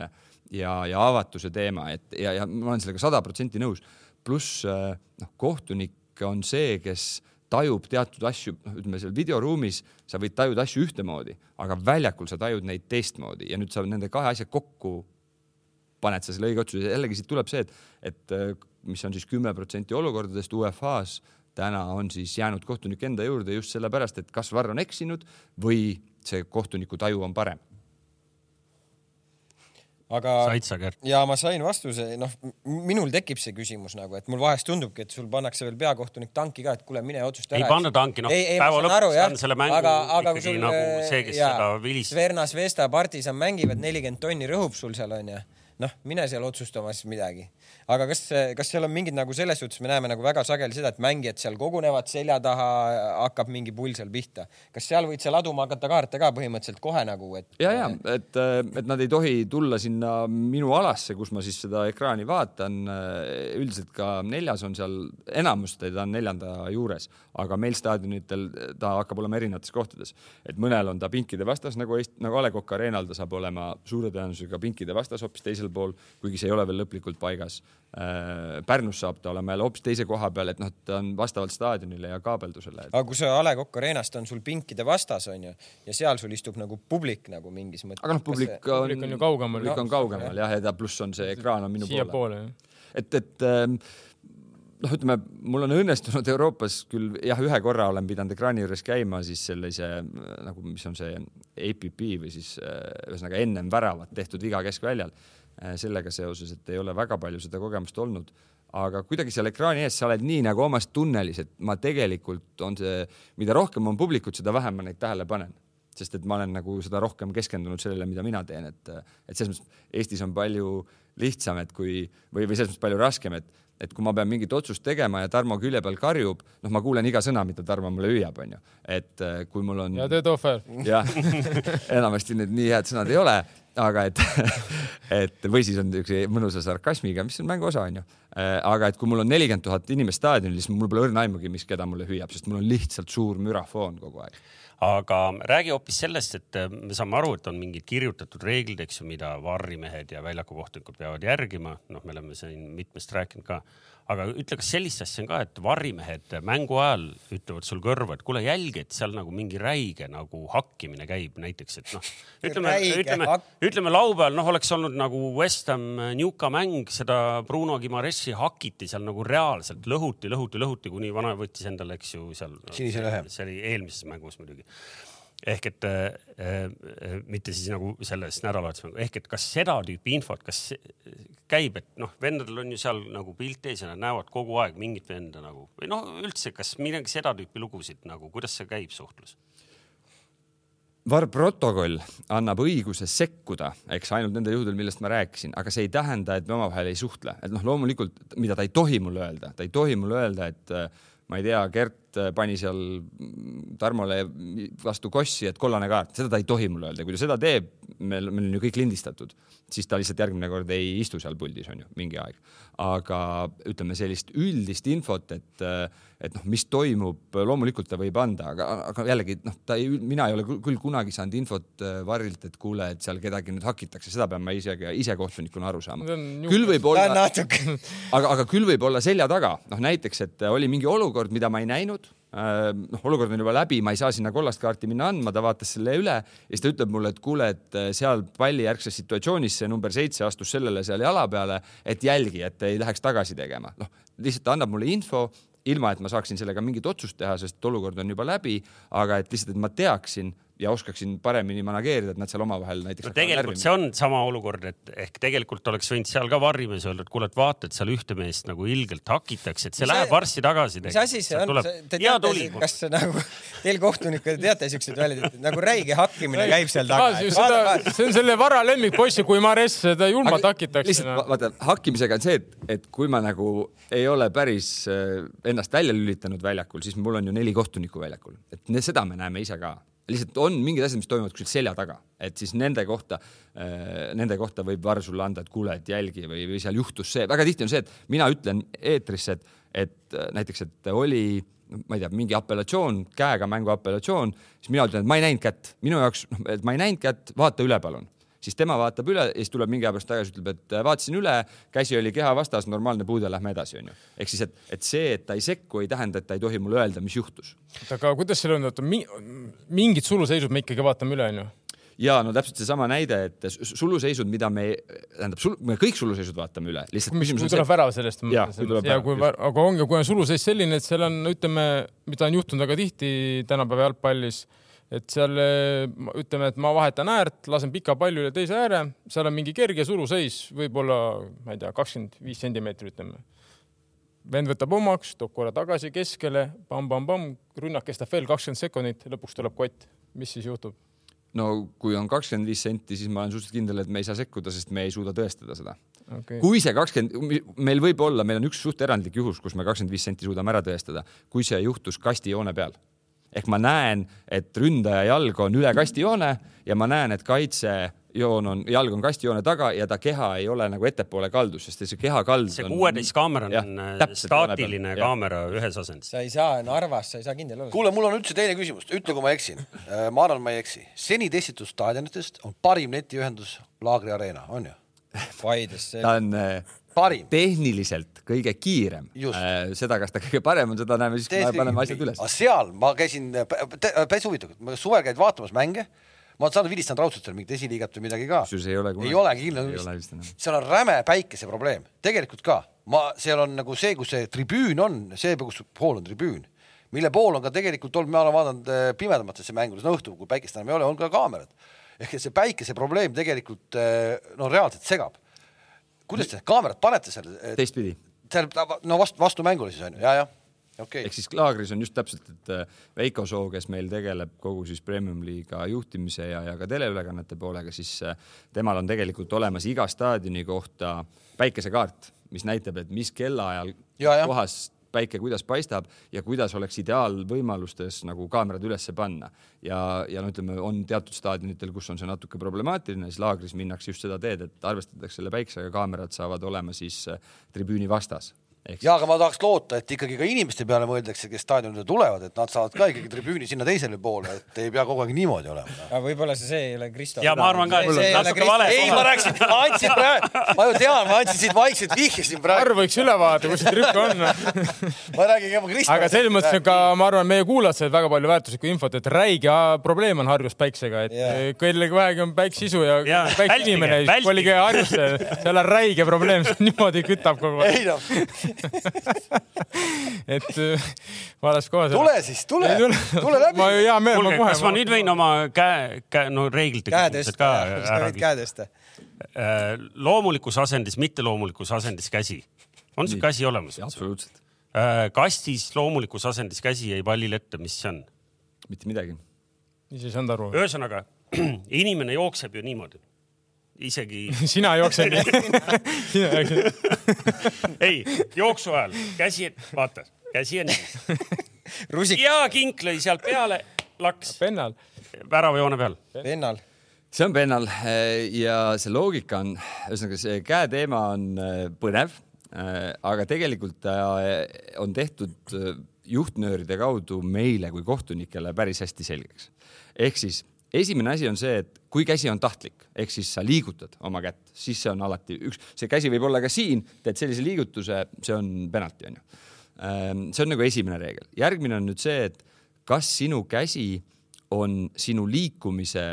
ja, ja avatuse teema, et ja, ja ma olen sellega sada protsenti nõus. pluss noh, kohtunik on see, kes tajub teatud asju, noh, ütleme seal videoruumis sa võid tajuda asju ühtemoodi, aga väljakul sa tajud neid teistmoodi ja nüüd sa nende kahe asja kokku paned sa selle õige otsuse, jällegi siit tuleb see, et, et äh, mis on siis kümme protsenti olukordadest UEFA-s täna on siis jäänud kohtunik enda juurde just sellepärast, et kas Varr on eksinud või see kohtuniku taju on parem. aga said sa, Gert? ja ma sain vastuse, noh, minul tekib see küsimus nagu, et mul vahest tundubki, et sul pannakse veel peakohtunik tanki ka, et kuule, mine otsusta ära. ei panna tanki, noh, päeva lõpuks on selle mängu aga, aga ikkagi sul, nagu see, kes jaa, seda vilistab. Svernas, Vesta, Partisan mängivad, nelikümmend tonni rõhub sul seal onju noh, mine seal otsustama siis midagi. Aga kas, kas seal on mingid nagu selles suhtes, me näeme nagu väga sageli seda, et mängijad seal kogunevad selja taha, hakkab mingi pull seal pihta. kas seal võid sa laduma hakata kaarte ka põhimõtteliselt kohe nagu, et? ja, ja et, et nad ei tohi tulla sinna minu alasse, kus ma siis seda ekraani vaatan. üldiselt ka neljas on seal, enamus teda on neljanda juures, aga meil staadionitel ta hakkab olema erinevates kohtades, et mõnel on ta pinkide vastas nagu Eesti, nagu A Le Coq Arena'l ta saab olema suure tõenäosusega pinkide vastas hoopis teisel pool, kuigi see ei ole veel lõplikult paigas. Äh, Pärnus saab ta olema jälle hoopis teise koha peal, et noh, ta on vastavalt staadionile ja kaabeldusele et.... aga kui sa A Le Coq Arena'st on sul pinkide vastas onju ja seal sul istub nagu publik nagu mingis mõttes. aga noh, publik on, publik on ju kaugemal. publik on kaugemal jah, ja ta pluss on see ekraan on minu Siia poole. et, et ähm, noh, ütleme, mul on õnnestunud Euroopas küll jah, ühe korra olen pidanud ekraani juures käima siis sellise nagu, mis on see APP või siis ühesõnaga ennem väravat tehtud viga keskväljal Äh, sellega seoses, et ei ole väga palju seda kogemust olnud. aga kuidagi seal ekraani ees sa oled nii nagu omas tunnelis, et ma tegelikult on see, mida rohkem on publikut, seda vähem ma neid tähele panen sest et ma olen nagu seda rohkem keskendunud sellele, mida mina teen, et, et selles mõttes Eestis on palju lihtsam, et kui või, või selles mõttes palju raskem, et, et kui ma pean mingit otsust tegema ja Tarmo külje peal karjub, noh, ma kuulen iga sõna, mida Tarmo mulle hüüab, onju. et kui mul on. ja teed ohver. jah, enamasti need nii head sõnad ei ole, aga et, et või siis on niisuguse mõnusa sarkasmiga, mis on mängu osa, onju. Äh, aga et kui mul on nelikümmend tuhat inimest staadionil, siis mul pole õrna aimugi, mis, keda mulle hüüab, sest mul on lihtsalt suur mürafoon kogu aeg aga räägi hoopis sellest, et äh, me saame aru, et on mingid kirjutatud reeglid, eks ju, mida varrimehed ja väljakukohtunikud peavad järgima. noh, me oleme siin mitmest rääkinud ka aga ütle, kas sellist asja on ka, et varimehed mängu ajal ütlevad sul kõrva, et kuule jälgi, et seal nagu mingi räige nagu hakkimine käib näiteks, et noh, ütleme, ütleme, ütleme laupäeval noh, oleks olnud nagu West Ham Newca mäng, seda Bruno Gimaressi hakiti seal nagu reaalselt lõhuti, lõhuti, lõhuti, kuni vana võttis endale, eks ju, seal. sinise lehe. see oli eelmises mängus muidugi ehk et äh, äh, mitte siis nagu selles nädalavahetusel, ehk et kas seda tüüpi infot, kas käib, et noh, vendadel on ju seal nagu pilt ees ja nad näevad kogu aeg mingit venda nagu või noh, üldse, kas midagi seda tüüpi lugusid nagu, kuidas see käib suhtlus? VAR-protokoll annab õiguse sekkuda, eks ainult nendel juhtudel, millest ma rääkisin, aga see ei tähenda, et me omavahel ei suhtle, et noh, loomulikult, mida ta ei tohi mulle öelda, ta ei tohi mulle öelda, et ma ei tea, Gert Äh, pani seal Tarmole vastu kossi, et kollane kaart, seda ta ei tohi mulle öelda, kui ta seda teeb, meil, meil on ju kõik lindistatud, siis ta lihtsalt järgmine kord ei istu seal puldis, on ju, mingi aeg. aga ütleme sellist üldist infot, et, et noh, mis toimub, loomulikult ta võib anda, aga, aga jällegi noh, ta ei, mina ei ole küll kunagi saanud infot äh, Varrilt, et kuule, et seal kedagi nüüd hakitakse, seda pean ma isegi ise kohtunikuna aru saama. küll võib olla, aga, aga küll võib olla selja taga, noh näiteks, et oli mingi olukord, mida ma ei näinud Äh, noh, olukord on juba läbi, ma ei saa sinna kollast kaarti minna andma, ta vaatas selle üle ja siis ta ütleb mulle, et kuule, et äh, seal pallijärgses situatsioonis see number seitse astus sellele seal jala peale, et jälgi, et ei läheks tagasi tegema. noh, lihtsalt ta annab mulle info, ilma et ma saaksin sellega mingit otsust teha, sest olukord on juba läbi, aga et lihtsalt, et ma teaksin ja oskaksin paremini manageerida, et nad seal omavahel näiteks no,. tegelikult see on sama olukord, et ehk tegelikult oleks võinud seal ka varrimees öelda, et kuule, et vaata, et seal ühte meest nagu ilgelt hakitakse, et see, see läheb varsti tagasi. mis asi see on? Te teate, kas nagu teil kohtunikuna teate siukseid väljendeid, nagu räige hakkimine käib seal taga? see on selle vara lemmikpoiss, kui Mares seda julmalt hakitakse. lihtsalt no. vaata, hakkimisega on see, et, et kui ma nagu ei ole päris äh, ennast välja lülitanud väljakul, siis mul on ju neli kohtunikku väljakul, et seda me näeme ise ka lihtsalt on mingid asjad, mis toimuvad kuskil selja taga, et siis nende kohta, äh, nende kohta võib Varr sulle anda, et kuule, et jälgi või, või seal juhtus see, väga tihti on see, et mina ütlen eetrisse, et, et äh, näiteks, et oli, ma ei tea, mingi apellatsioon, käega mängu apellatsioon, siis mina ütlen, et ma ei näinud kätt, minu jaoks, noh, et ma ei näinud kätt, vaata üle, palun siis tema vaatab üle ja siis tuleb mingi aja pärast tagasi, ütleb, et äh, vaatasin üle, käsi oli keha vastas, normaalne puude, lähme edasi, onju. ehk siis, et, et see, et ta ei sekku, ei tähenda, et ta ei tohi mulle öelda, mis juhtus. aga kuidas seal on, oota, mingid suluseisud me ikkagi vaatame üle, onju? ja no täpselt seesama näide, et suluseisud, mida me, tähendab, sul, me kõik suluseisud vaatame üle, lihtsalt küsimus on see. kui tuleb värav sellest. ja, kui tuleb värav. aga ongi, kui on suluseis selline, et seal on, ütleme, mida on juhtunud väga tihti tänapäeva jalgpallis et seal ütleme, et ma vahetan äärt, lasen pika palli üle teise ääre, seal on mingi kerge suruseis, võib-olla ma ei tea, kakskümmend viis sentimeetrit, ütleme. vend võtab omaks, toob korra tagasi keskele pam,, pamm-pamm-pamm, rünnak kestab veel kakskümmend sekundit, lõpuks tuleb kott. mis siis juhtub? no kui on kakskümmend viis senti, siis ma olen suhteliselt kindel, et me ei saa sekkuda, sest me ei suuda tõestada seda okay.. kui see kakskümmend, meil võib olla, meil on üks suht erandlik juhus, kus me kakskümmend viis senti suudame ära tõestada, kui see juhtus kastijoone peal ehk ma näen, et ründaja jalg on üle kastijoone ja ma näen, et kaitsejoon on, jalg on kastijoone taga ja ta keha ei ole nagu ettepoole kaldus, sest see keha kald see kuueteist kaamera on jah, staatiline kaamera ühes asendis. sa ei saa Narvas, sa ei saa kindel olla. kuule, mul on üldse teine küsimus, ütle, kui ma eksin. Äh, ma arvan, ma ei eksi. seni testitud staadionitest on parim netiühendus Laagri Arena, on ju? Paides. ta on äh, parim. tehniliselt kõige kiirem. Äh, seda, kas ta kõige parem on, seda näeme siis, kui me paneme asjad üles. aga seal ma käisin, päris huvitav, suvel käid vaatamas mänge ma olen saanud vilistanud raudselt seal mingit esiliigat või midagi ka. ei ole kunagi. ei olegi kindlasti. seal on räme päikese probleem, tegelikult ka. ma, seal on nagu see, kus see tribüün on, see, kus pool on tribüün, mille pool on ka tegelikult olnud, ma olen vaadanud äh, pimedamatesse mängudesse, no õhtul, kui päikest enam ei ole, on ka kaamerad. ehk et see päikese probleem tegelikult äh, no reaalselt segab kuidas te kaamerat panete seal? teistpidi. seal no vastu, vastumängule siis on ju, ja, jah okay.. ehk siis laagris on just täpselt, et äh, Veiko Soo, kes meil tegeleb kogu siis premium-liiga juhtimise ja, ja ka teleülekannete poolega, siis äh, temal on tegelikult olemas iga staadioni kohta päikesekaart, mis näitab, et mis kellaajal ja, kohas päike kuidas paistab ja kuidas oleks ideaalvõimalustes nagu kaamerad ülesse panna. ja, ja no ütleme, on teatud staadionitel, kus on see natuke problemaatiline, siis laagris minnakse just seda teed, et arvestatakse selle päiksega, kaamerad saavad olema siis äh, tribüüni vastas ja aga ma tahaks loota, et ikkagi ka inimeste peale mõeldakse, kes staadionile tulevad, et nad saavad ka ikkagi tribüüni sinna teisele poole, et ei pea kogu aeg niimoodi olema. aga võib-olla see, see ei ole Kristo. ja ma arvan ka, et see natuke vale. ei, ma rääkisin, ma andsin praegu, ma ju tean, ma andsin siit vaikselt vihje siin praegu. Arv võiks üle vaadata, kus see trükk on ma räägin ka Kristo. aga selles mõttes ka ma arvan, meie kuulajad said väga palju väärtuslikku infot, et räige probleem on Harjus päiksega, et yeah. kellelgi vähegi on päiksisu ja, ja päikse inimene, siis kolige Harjusse, seal on räige probleem, niimoodi kütab kogu aeg. ei noh et äh, vaadates kohe. tule siis, tule, tule läbi. ma ju hea meel, ma kohe. kas ma nüüd võin oma käe, käe, no reeglite küsimused ka ära käe tõsta? Äh, loomulikus asendis, mitteloomulikus asendis käsi. on see käsi olemas? absoluutselt. Äh, kastis loomulikus asendis käsi jäi pallile ette, mis see on? mitte midagi. ise ei saanud aru. ühesõnaga, inimene jookseb ju niimoodi isegi. sina jooksed ei, jooksu ajal käsi, vaata, käsi on nii. Rusik... ja kink lõi sealt peale, laks. pennal. väravajoone peal. pennal see on pennal ja see loogika on, ühesõnaga see käe teema on äh, põnev, äh, aga tegelikult ta on tehtud äh, juhtnööride kaudu meile kui kohtunikele päris hästi selgeks. ehk siis esimene asi on see, et kui käsi on tahtlik, ehk siis sa liigutad oma kätt, siis see on alati üks, see käsi võib olla ka siin, teed sellise liigutuse, see on penalti, onju. Ehm, see on nagu esimene reegel. järgmine on nüüd see, et kas sinu käsi on sinu liikumise,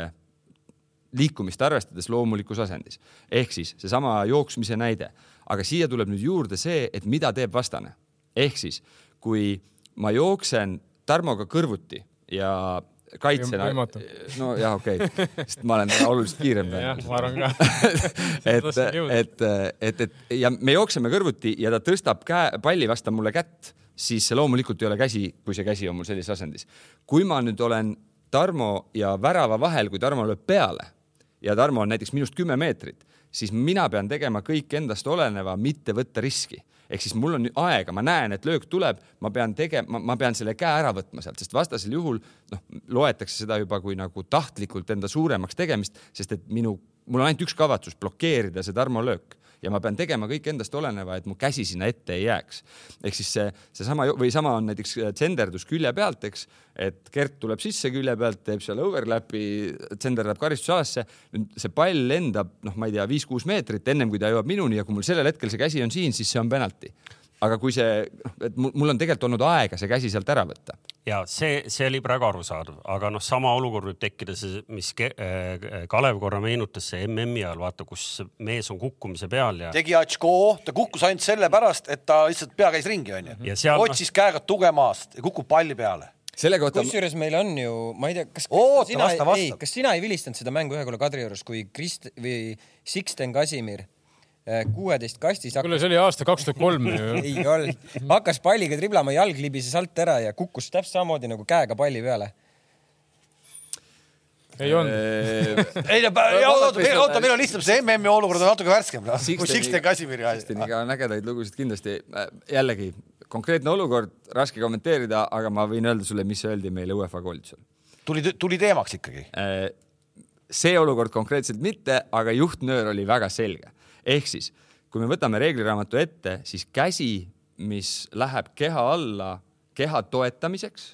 liikumist arvestades loomulikus asendis. ehk siis seesama jooksmise näide, aga siia tuleb nüüd juurde see, et mida teeb vastane. ehk siis, kui ma jooksen Tarmoga kõrvuti ja kaitsjana. no jah, okei okay., sest ma olen oluliselt kiirem. jah, ma arvan ka et, et, et, et ja me jookseme kõrvuti ja ta tõstab käe, palli vastu mulle kätt, siis see loomulikult ei ole käsi, kui see käsi on mul sellises asendis. kui ma nüüd olen Tarmo ja värava vahel, kui Tarmo lööb peale ja Tarmo on näiteks minust kümme meetrit, siis mina pean tegema kõik endast oleneva, mitte võtta riski ehk siis mul on aega, ma näen, et löök tuleb, ma pean tegema, ma pean selle käe ära võtma sealt, sest vastasel juhul noh, loetakse seda juba kui nagu tahtlikult enda suuremaks tegemist, sest et minu, mul on ainult üks kavatsus, blokeerida see Tarmo löök ja ma pean tegema kõik endast oleneva, et mu käsi sinna ette ei jääks. ehk siis see, seesama või sama on näiteks tsenderdus külje pealt, eks, et Gert tuleb sisse külje pealt, teeb seal overlap'i, tsenderdab karistusalasse. see pall lendab, noh, ma ei tea, viis-kuus meetrit ennem kui ta jõuab minuni ja kui mul sellel hetkel see käsi on siin, siis see on penalti aga kui see, noh, et mul on tegelikult olnud aega see käsi sealt ära võtta. ja see, see oli praegu arusaadav, aga noh, sama olukord võib tekkida, see, mis äh, Kalev korra meenutas, see MM-i ajal, vaata, kus mees on kukkumise peal ja. tegi Atško, ta kukkus ainult sellepärast, et ta lihtsalt pea käis ringi, onju. Seal... otsis käega tuge maast ja kukub palli peale selle kohta. kusjuures meil on ju, ma ei tea, kas oota, vasta, vasta. kas sina ei vilistanud seda mängu ühe korra Kadriorus, kui Krist- või Sixten Kasimir kuueteist kastis. kuule, see oli aasta kaks tuhat kolm ju. ei olnud, hakkas palliga triblama, jalg libises alt ära ja kukkus täpselt samamoodi nagu käega palli peale. ei olnud. ei no, oota, oota, meil on lihtsalt see MM-i olukord on natuke värskem, kui Sixten Kasimiri asi. Sixteniga on ägedaid lugusid kindlasti. Äh, jällegi konkreetne olukord, raske kommenteerida, aga ma võin öelda sulle, mis öeldi meile UEFA koolitusel. tuli, tuli teemaks ikkagi? Äh, see olukord konkreetselt mitte, aga juhtnöör oli väga selge ehk siis, kui me võtame reegliraamatu ette, siis käsi, mis läheb keha alla keha toetamiseks,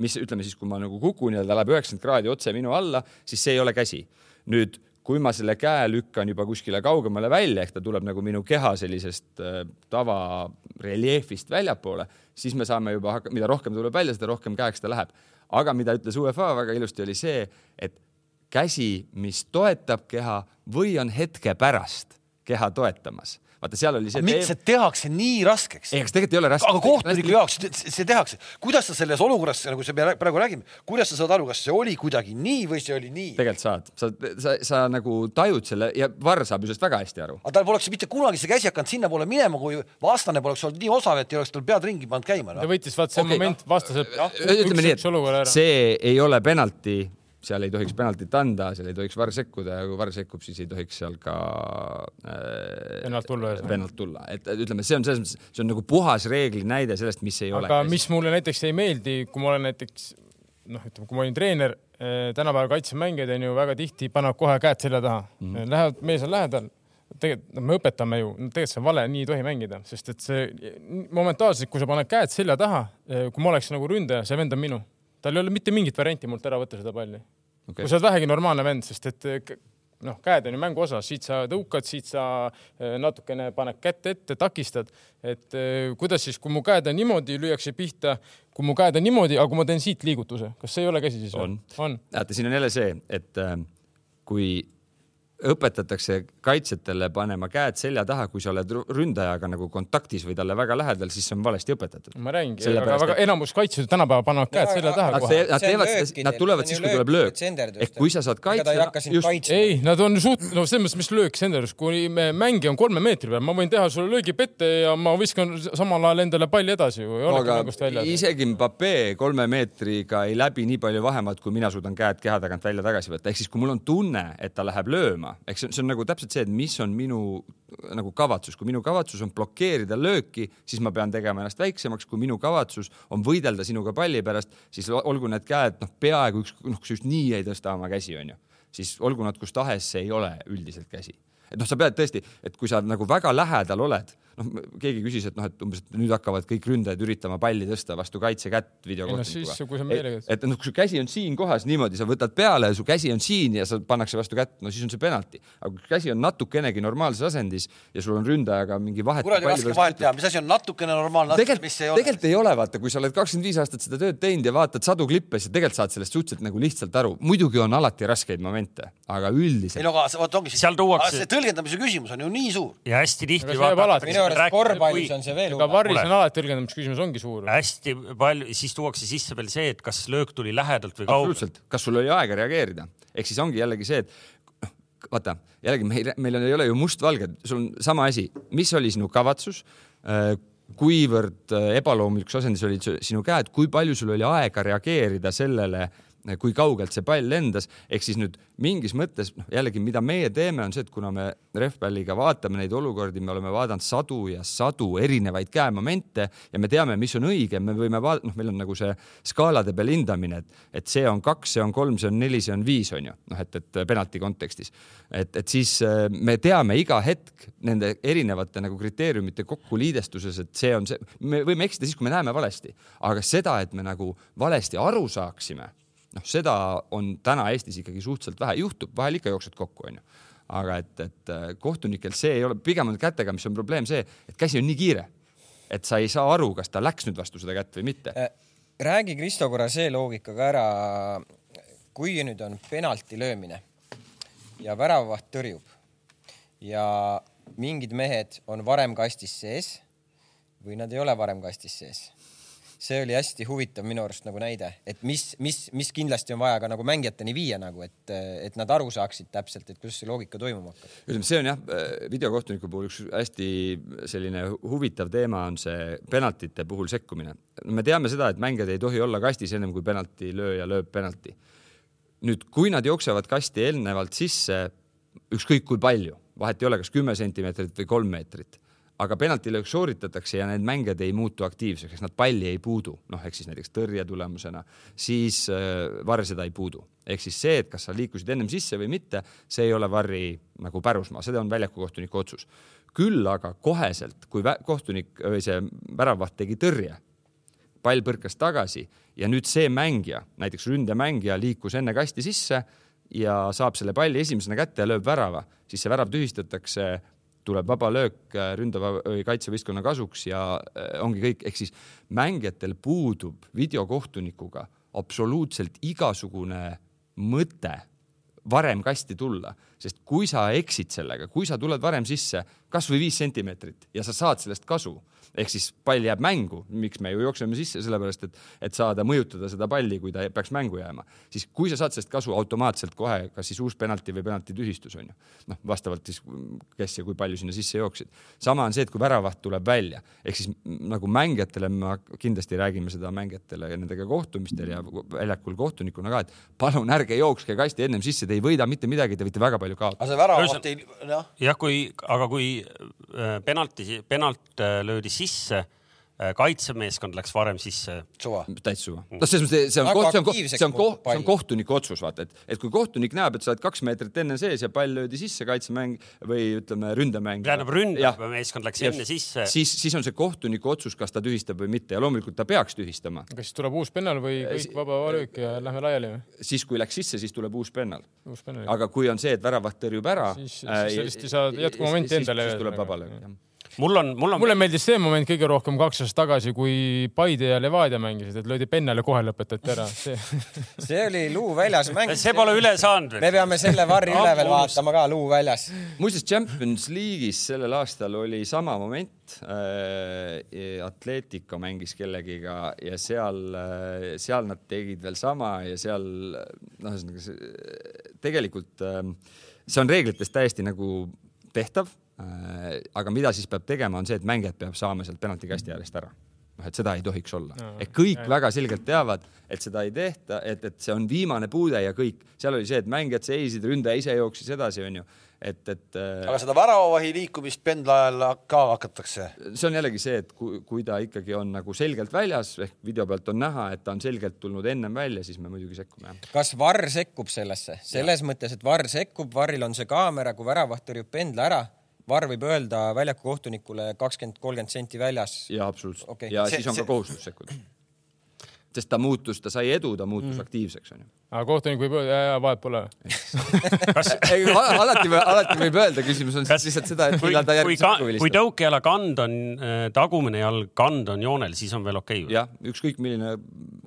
mis ütleme siis, kui ma nagu kukun ja ta läheb üheksakümmend kraadi otse minu alla, siis see ei ole käsi. nüüd, kui ma selle käe lükkan juba kuskile kaugemale välja, ehk ta tuleb nagu minu keha sellisest äh, tavareljeefist väljapoole, siis me saame juba, mida rohkem tuleb välja, seda rohkem käeks ta läheb. aga mida ütles UEFA väga ilusti, oli see, et käsi, mis toetab keha või on hetke pärast keha toetamas vaata, seal oli see. miks see tehakse nii raskeks? ei, kas tegelikult ei ole raske. aga kohtuniku jaoks see tehakse. kuidas sa selles olukorras, nagu me praegu räägime, kuidas sa saad aru, kas see oli kuidagi nii või see oli nii? tegelikult saad, sa, sa, sa nagu tajud selle ja Varr saab ju sellest väga hästi aru. aga tal poleks mitte kunagi see käsi hakanud sinnapoole minema, kui vastane poleks olnud nii osav, et ei oleks tal pead ringi pannud käima no.. ta võttis vaat see okay, moment vastaselt. ütleme nii, et see ei ole penalti seal ei tohiks penaltit anda, seal ei tohiks VAR sekkuda ja kui VAR sekkub, siis ei tohiks seal ka äh, penalt tulla. penalt tulla, et ütleme, see on selles mõttes, see on nagu puhas reegli näide sellest, mis ei aga ole. aga mis mulle näiteks ei meeldi, kui ma olen näiteks noh, ütleme, kui ma olin treener eh,, tänapäeval kaitsemängijad on ju väga tihti panevad kohe käed selja taha mm, -hmm. lähevad, mees on lähedal tegelikult no, me õpetame ju, tegelikult see on vale, nii ei tohi mängida, sest et see momentaalselt, kui sa paned käed selja taha, eh, kui ma oleks nagu ründaja, see vend on minu tal ei ole mitte mingit varianti mult ära võtta seda palli okay.. kui sa oled vähegi normaalne vend, sest et eh, noh, käed on ju mängu osa, siit sa tõukad, siit sa eh, natukene paned kätt ette, takistad, et eh, kuidas siis, kui mu käed on niimoodi, lüüakse pihta, kui mu käed on niimoodi, aga kui ma teen siit liigutuse, kas see ei ole käsi siis? on, on., vaata, siin on jälle see, et kui õpetatakse kaitsjatele panema käed selja taha, kui sa oled ründajaga nagu kontaktis või talle väga lähedal, siis see on valesti õpetatud. ma räägingi, aga väga et... enamus kaitsjad tänapäeval panevad käed selja taha kohe. Nad teevad seda, nad tulevad siis, kui tuleb löök. ehk kui sa saad kaitsta. ei, nad on suht-, no selles mõttes, mis löök senderdus, kui mängija on kolme meetri peal, ma võin teha sulle löögi pette ja ma viskan samal ajal endale palli edasi ju. aga isegi Mbappe kolme meetriga ei läbi nii palju vahemaad, kui mina suudan käed keha tagant välja tagasi võtta, ehk siis kui mul on tunne, et ta läheb lööma, tegema, eks see on nagu täpselt see, et mis on minu nagu kavatsus, kui minu kavatsus on blokeerida lööki, siis ma pean tegema ennast väiksemaks, kui minu kavatsus on võidelda sinuga palli pärast, siis olgu need käed noh, peaaegu üks, noh, kui sa just nii ei tõsta oma käsi, onju, siis olgu nad kus tahes, see ei ole üldiselt käsi. et noh, sa pead tõesti, et kui sa nagu väga lähedal oled noh, keegi küsis, et noh, et umbes, et nüüd hakkavad kõik ründajad üritama palli tõsta vastu kaitsekätt videokohtunikuga. et, et noh, kui su käsi on siin kohas niimoodi, sa võtad peale ja su käsi on siin ja sa pannakse vastu kätt, no siis on see penalti. aga kui käsi on natukenegi normaalses asendis ja sul on ründajaga mingi vahet. kuradi raske vahet teha, mis asi on natukene normaalne, mis ei ole. tegelikult ei ole, vaata, kui sa oled kakskümmend viis aastat seda tööd teinud ja vaatad sadu klippe, siis tegelikult saad sellest suhteliselt nagu lihtsalt aru. muidugi on alati raskeid momente, aga üldiselt. ei no aga vot ongi, see tõlgendamise küsimus on ju nii suur. ja hästi tihti vaata arust korvpallis on see veel hullem. varris on alati tõlgendamisküsimus ongi suur. hästi palju, siis tuuakse sisse veel see, et kas löök tuli lähedalt või kaugelt. absoluutselt, kas sul oli aega reageerida, ehk siis ongi jällegi see, et vaata jällegi meil, meil ei ole ju mustvalged, sul on sama asi, mis oli sinu kavatsus? Äh, kuivõrd äh, ebaloomulikuks asendis olid sinu käed, kui palju sul oli aega reageerida sellele kui kaugelt see pall lendas, ehk siis nüüd mingis mõttes noh, jällegi, mida meie teeme, on see, et kuna me Refpalliga vaatame neid olukordi, me oleme vaadanud sadu ja sadu erinevaid käemomente ja me teame, mis on õige, me võime vaadata, noh, meil on nagu see skaalade peal hindamine, et, et see on kaks, see on kolm, see on neli, see on viis, on ju, noh, et, et penalti kontekstis. et, et siis äh, me teame iga hetk nende erinevate nagu kriteeriumite kokkuliidestuses, et see on see, me võime eksida siis, kui me näeme valesti, aga seda, et me nagu valesti aru saaksime noh, seda on täna Eestis ikkagi suhteliselt vähe, juhtub, vahel ikka jooksed kokku, onju. aga et, et äh, kohtunikel see ei ole, pigem on kätega, mis on probleem see, et käsi on nii kiire, et sa ei saa aru, kas ta läks nüüd vastu seda kätt või mitte. Äh, räägi, Kristo, korra see loogika ka ära. kui nüüd on penalti löömine ja väravavaht tõrjub ja mingid mehed on varem kastis sees või nad ei ole varem kastis sees see oli hästi huvitav minu arust nagu näide, et mis, mis, mis kindlasti on vaja ka nagu mängijateni viia nagu, et, et nad aru saaksid täpselt, et kuidas see loogika toimuma hakkab. ütleme, see on jah, videokohtuniku puhul üks hästi selline huvitav teema on see penaltite puhul sekkumine. me teame seda, et mängijad ei tohi olla kastis ennem kui penaltilööja lööb penalti. nüüd, kui nad jooksevad kasti eelnevalt sisse, ükskõik kui palju, vahet ei ole, kas kümme sentimeetrit või kolm meetrit aga penaltilöök sooritatakse ja need mängijad ei muutu aktiivseks, eks nad palli ei puudu, noh, ehk siis näiteks tõrje tulemusena, siis äh, varr seda ei puudu. ehk siis see, et kas sa liikusid ennem sisse või mitte, see ei ole varri nagu pärusmaa, see on väljakukohtuniku otsus. küll aga koheselt, kui kohtunik või see väravvaht tegi tõrje, pall põrkas tagasi ja nüüd see mängija, näiteks ründemängija liikus enne kasti sisse ja saab selle palli esimesena kätte ja lööb värava, siis see värav tühistatakse tuleb vaba löök äh, ründava või kaitsevõistkonna kasuks ja äh, ongi kõik, ehk siis mängijatel puudub videokohtunikuga absoluutselt igasugune mõte varem kasti tulla, sest kui sa eksid sellega, kui sa tuled varem sisse kasvõi viis sentimeetrit ja sa saad sellest kasu ehk siis pall jääb mängu, miks me ju jookseme sisse, sellepärast et, et saada mõjutada seda palli, kui ta peaks mängu jääma, siis kui sa saad sellest kasu automaatselt kohe, kas siis uus penalti või penalti tühistus on ju, noh, vastavalt siis kes ja kui palju sinna sisse jooksid. sama on see, et kui väravaht tuleb välja, ehk siis nagu mängijatele me kindlasti räägime seda mängijatele ja nendega kohtumistel ja väljakul kohtunikuna ka, et palun ärge jookske kasti ennem sisse, te ei võida mitte midagi, te võite väga palju kaotada. aga see väravaht ei, noh. jah, kui, aga kui äh, penalti, penalt äh, löödi sisse Äh, kaitsemeeskond läks varem sisse. suva. täitsa suva. noh, selles mõttes see on, koht, see on, see on, koht, see on kohtuniku otsus, vaata, et, et kui kohtunik näeb, et sa oled kaks meetrit enne sees ja pall löödi sisse kaitsemäng või ütleme ründemäng. tähendab, ründemeeskond läks ja, enne sisse. siis, siis on see kohtuniku otsus, kas ta tühistab või mitte ja loomulikult ta peaks tühistama. kas siis tuleb uus pennal või kõik vaba löök ja lähme laiali või? siis, kui läks sisse, siis tuleb uus pennal. aga kui on see, et väravaht tõrjub ära. siis, siis sellist ei saa jätkumomenti endale. siis tuleb vaba löök, jah mul on, mul on. mulle meeldis see moment kõige rohkem kaks aastat tagasi, kui Paide ja Levadia mängisid, et löödi pennale, kohe lõpetati ära. see see oli luuväljas mäng. see pole üle saanud veel. me peame selle varri üle veel vaatama ka luuväljas. muuseas, Champions League'is sellel aastal oli sama moment. Äh, Atletico mängis kellegiga ja seal, äh, seal nad tegid veel sama ja seal noh, ühesõnaga tegelikult äh, see on reeglitest täiesti nagu tehtav aga mida siis peab tegema, on see, et mängijad peab saama sealt penaltikasti äärest ära noh, et seda ei tohiks olla no,. et kõik jah. väga selgelt teavad, et seda ei tehta, et, et see on viimane puude ja kõik. seal oli see, et mängijad seisid, ründaja ise jooksis edasi, onju. et, et. Äh, aga seda väravavahi liikumist pendla ajal ka hakatakse? see on jällegi see, et kui, kui ta ikkagi on nagu selgelt väljas ehk video pealt on näha, et ta on selgelt tulnud ennem välja, siis me muidugi sekkume. kas varr sekkub sellesse? selles ja. mõttes, et varr sekkub, varril on see kaamera, kui väravaht tõrjub pendla ära Varr võib öelda väljaku kohtunikule kakskümmend, kolmkümmend senti väljas. ja absoluutselt okay. ja see, siis on see... ka kohustus sekkuda. sest ta muutus, ta sai edu, ta muutus mm. aktiivseks onju. aga kohtunik võib öelda, vahet pole kas... alati, alati võib öelda, küsimus on kas... lihtsalt seda, et millal ta järgmist sekku vilistab. kui tõukejala kand on äh, tagumine jalg, kand on joonel, siis on veel okei okay,. jah, ükskõik milline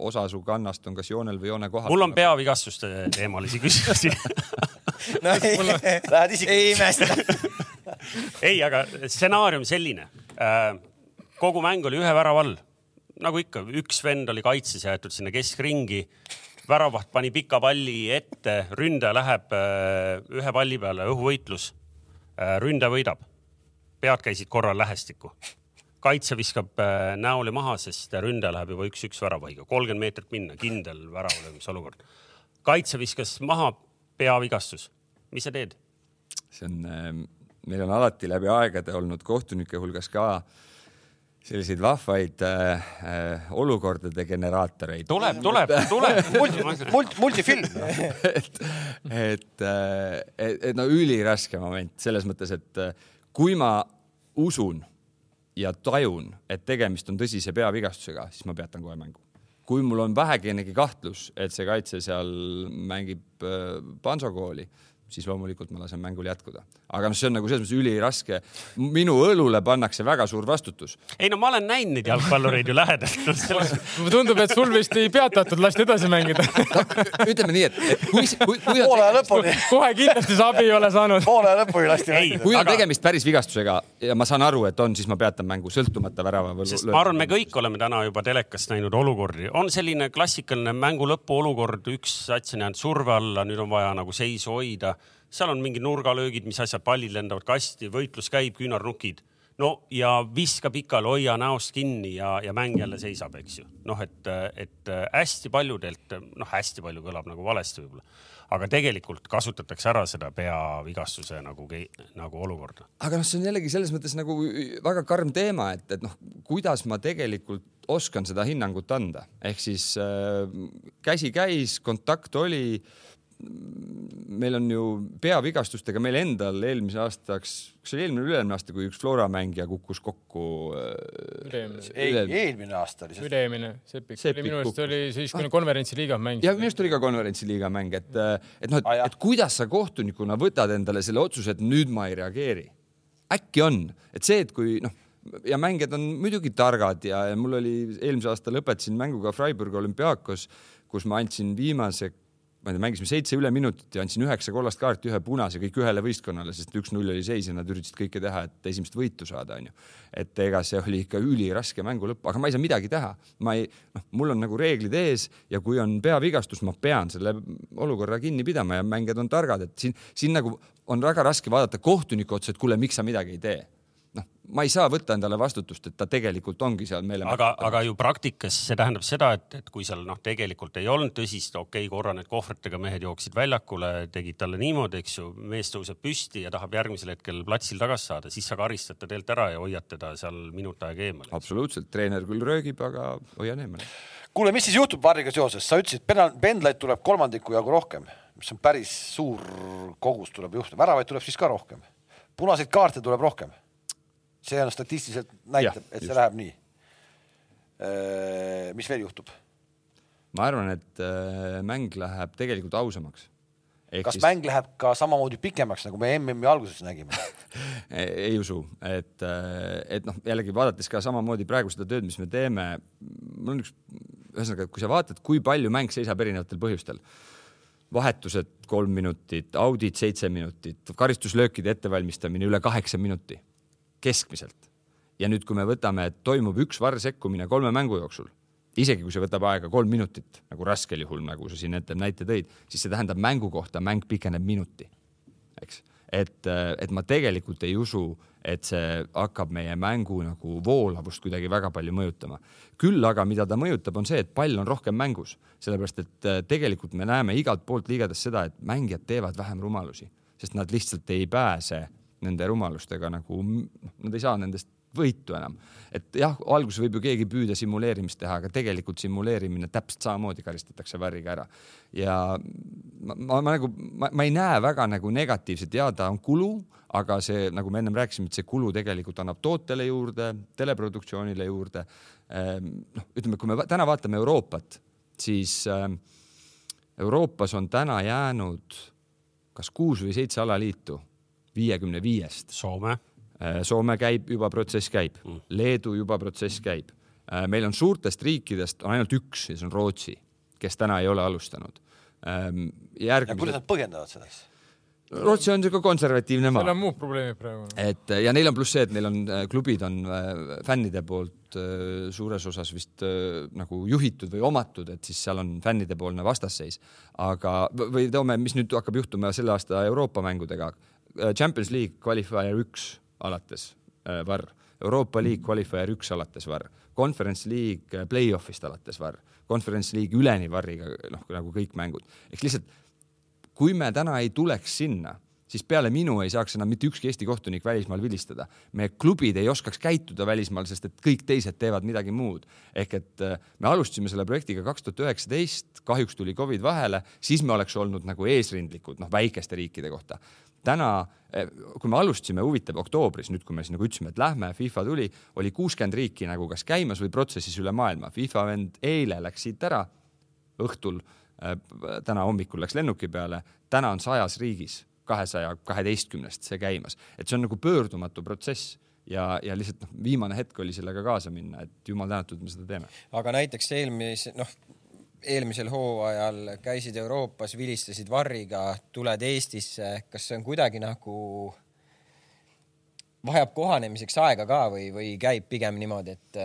osa su kannast on kas joonel või joone kohal. mul on peavigastuste teemalisi küsimusi no ei, lähed isegi. ei imesta ei, aga stsenaarium selline. Äh, kogu mäng oli ühe värava all. nagu ikka, üks vend oli kaitses jäetud sinna keskringi. väravaht pani pika palli ette, ründaja läheb äh, ühe palli peale, õhuvõitlus. Äh, ründaja võidab. pead käisid korral lähestikku kaitse viskab näoli maha, sest ründaja läheb juba üks-üks väravahiga, kolmkümmend meetrit minna, kindel väravalöömise olukord. kaitse viskas maha, peavigastus. mis sa teed? see on ähm, meil on alati läbi aegade olnud kohtunike hulgas ka selliseid vahvaid äh, äh, olukordade generaatoreid. tuleb, tuleb, tuleb multi, multi, multifilm et, et, äh, et, et no üliraske moment selles mõttes, et äh, kui ma usun ja tajun, et tegemist on tõsise peavigastusega, siis ma peatan kohe mängu. kui mul on vähegenegi kahtlus, et see kaitse seal mängib äh, pansokooli siis loomulikult ma lasen mängul jätkuda. aga noh, see on nagu selles mõttes üliraske. minu õlule pannakse väga suur vastutus. ei no ma olen näinud neid jalgpallureid ju lähedalt no,. Selles... tundub, et sul vist ei peatatud, lasti edasi mängida no,. ütleme nii, et, et kui, kui, kui on poole lõpuni. kohe kindlasti sa abi ei ole saanud. poole lõpuni lasti mängida. kui on aga... tegemist päris vigastusega ja ma saan aru, et on, siis ma peatan mängu sõltumata värava. sest ma arvan, me kõik oleme täna juba telekast näinud olukordi, on selline klassikaline mängu lõpu olukord, üks sats on jäänud surve alla, nüüd on vaja nagu seisu hoida seal on mingid nurgalöögid, mis asjad, pallid lendavad kasti, võitlus käib, küünarnukid. no ja viska pikali, hoia näost kinni ja, ja mäng jälle seisab, eks ju. noh, et, et hästi paljudelt, noh, hästi palju kõlab nagu valesti võib-olla, aga tegelikult kasutatakse ära seda peavigastuse nagu, nagu olukorda. aga noh, see on jällegi selles mõttes nagu väga karm teema, et, et noh, kuidas ma tegelikult oskan seda hinnangut anda, ehk siis äh, käsi käis, kontakt oli äh, meil on ju peavigastustega meil endal eelmise aastaks, kas see oli eelmine või üle-eelmine aasta, kui üks Flora mängija kukkus kokku? Äh, ei, eelmine aasta oli see. üle-eelmine, Sepik, minu arust oli siis, kui ah. konverentsiliiga mängis. ja minu arust oli ka konverentsiliiga mäng, et, et noh, et, ah, et kuidas sa kohtunikuna võtad endale selle otsuse, et nüüd ma ei reageeri. äkki on, et see, et kui noh ja mängijad on muidugi targad ja, ja mul oli eelmise aasta lõpetasin mänguga Freiburg olümpiaakos, kus ma andsin viimase ma ei tea, mängisime seitse üle minutit ja andsin üheksa kollast kaarti, ühe punase, kõik ühele võistkonnale, sest üks-null oli seis ja nad üritasid kõike teha, et esimest võitu saada, onju. et ega see oli ikka üliraske mängu lõpp, aga ma ei saa midagi teha. ma ei, noh, mul on nagu reeglid ees ja kui on peavigastus, ma pean selle olukorra kinni pidama ja mängijad on targad, et siin, siin nagu on väga raske vaadata kohtuniku otsa, et kuule, miks sa midagi ei tee ma ei saa võtta endale vastutust, et ta tegelikult ongi seal meele. aga, aga ju praktikas see tähendab seda, et, et kui seal noh, tegelikult ei olnud tõsist, okei okay,, korra need kohvritega mehed jooksid väljakule, tegid talle niimoodi, eks ju, mees tõuseb püsti ja tahab järgmisel hetkel platsil tagasi saada, siis sa karistad ta teelt ära ja hoiad teda seal minut aega eemale. absoluutselt, treener küll röögib, aga hoian eemale. kuule, mis siis juhtub Varriga seoses, sa ütlesid, pendlaid tuleb kolmandiku jagu rohkem, mis on päris suur kogus tuleb juhtuda, väravaid tuleb siis ka rohkem, punaseid kaarte tuleb rohkem see on statistiliselt näitab, et see just. läheb nii. Äh, mis veel juhtub? ma arvan, et äh, mäng läheb tegelikult ausamaks. kas siis... mäng läheb ka samamoodi pikemaks, nagu me MM-i alguses nägime ei usu, et, äh, et noh, jällegi vaadates ka samamoodi praegu seda tööd, mis me teeme, mul on üks, ühesõnaga, kui sa vaatad, kui palju mäng seisab erinevatel põhjustel, vahetused kolm minutit, audit seitse minutit, karistuslöökide ettevalmistamine üle kaheksa minuti keskmiselt. ja nüüd, kui me võtame, et toimub üks varr sekkumine kolme mängu jooksul, isegi kui see võtab aega kolm minutit, nagu raskel juhul, nagu sa siin ette näite tõid, siis see tähendab mängu kohta, mäng pikeneb minuti, eks. et, et ma tegelikult ei usu, et see hakkab meie mängu nagu voolavust kuidagi väga palju mõjutama. küll aga, mida ta mõjutab, on see, et pall on rohkem mängus, sellepärast et äh, tegelikult me näeme igalt poolt liigades seda, et mängijad teevad vähem rumalusi, sest nad lihtsalt ei pääse nende rumalustega nagu, nad ei saa nendest võitu enam. et jah, alguses võib ju keegi püüda simuleerimist teha, aga tegelikult simuleerimine täpselt samamoodi karistatakse värriga ära. ja ma, ma, ma nagu, ma, ma ei näe väga nagu negatiivset, ja ta on kulu, aga see, nagu me ennem rääkisime, et see kulu tegelikult annab tootele juurde, teleproduktsioonile juurde. Ehm, noh, ütleme, kui me täna vaatame Euroopat, siis ehm, Euroopas on täna jäänud kas kuus või seitse alaliitu viiekümne viiest. Soome? Äh, Soome käib, juba protsess käib mm., Leedu juba protsess käib. Äh, meil on suurtest riikidest on ainult üks ja see on Rootsi, kes täna ei ole alustanud. Ähm, järgmised... kuidas nad põhjendavad seda siis? Rootsi on siuke konservatiivne maa. seal on muud probleemid praegu. et ja neil on pluss see, et neil on klubid on fännide poolt suures osas vist nagu juhitud või omatud, et siis seal on fännidepoolne vastasseis. aga, või toome, mis nüüd hakkab juhtuma selle aasta Euroopa mängudega Äh, Champions League qualifier üks alates äh, VAR, Euroopa League qualifier üks alates VAR, Conference League äh, play-off'ist alates VAR, Conference League üleni VAR-iga noh, nagu kõik mängud. ehk lihtsalt kui me täna ei tuleks sinna, siis peale minu ei saaks enam mitte ükski Eesti kohtunik välismaal vilistada. meie klubid ei oskaks käituda välismaal, sest et kõik teised teevad midagi muud. ehk et me alustasime selle projektiga kaks tuhat üheksateist, kahjuks tuli Covid vahele, siis me oleks olnud nagu eesrindlikud, noh, väikeste riikide kohta täna, eh, kui me alustasime, huvitav, oktoobris, nüüd kui me siis nagu ütlesime, et lähme, FIFA tuli, oli kuuskümmend riiki nagu kas käimas või protsessis üle maailma. FIFA vend eile läks siit ära, õhtul, eh, täna hommikul läks lennuki peale, täna on sajas riigis kahesaja kaheteistkümnest see käimas, et see on nagu pöördumatu protsess ja, ja lihtsalt noh, viimane hetk oli sellega kaasa minna, et jumal tänatud, me seda teeme. aga näiteks eelmise, noh, eelmisel hooajal käisid Euroopas, vilistasid varriga, tuled Eestisse, kas see on kuidagi nagu vajab kohanemiseks aega ka või, või käib pigem niimoodi, et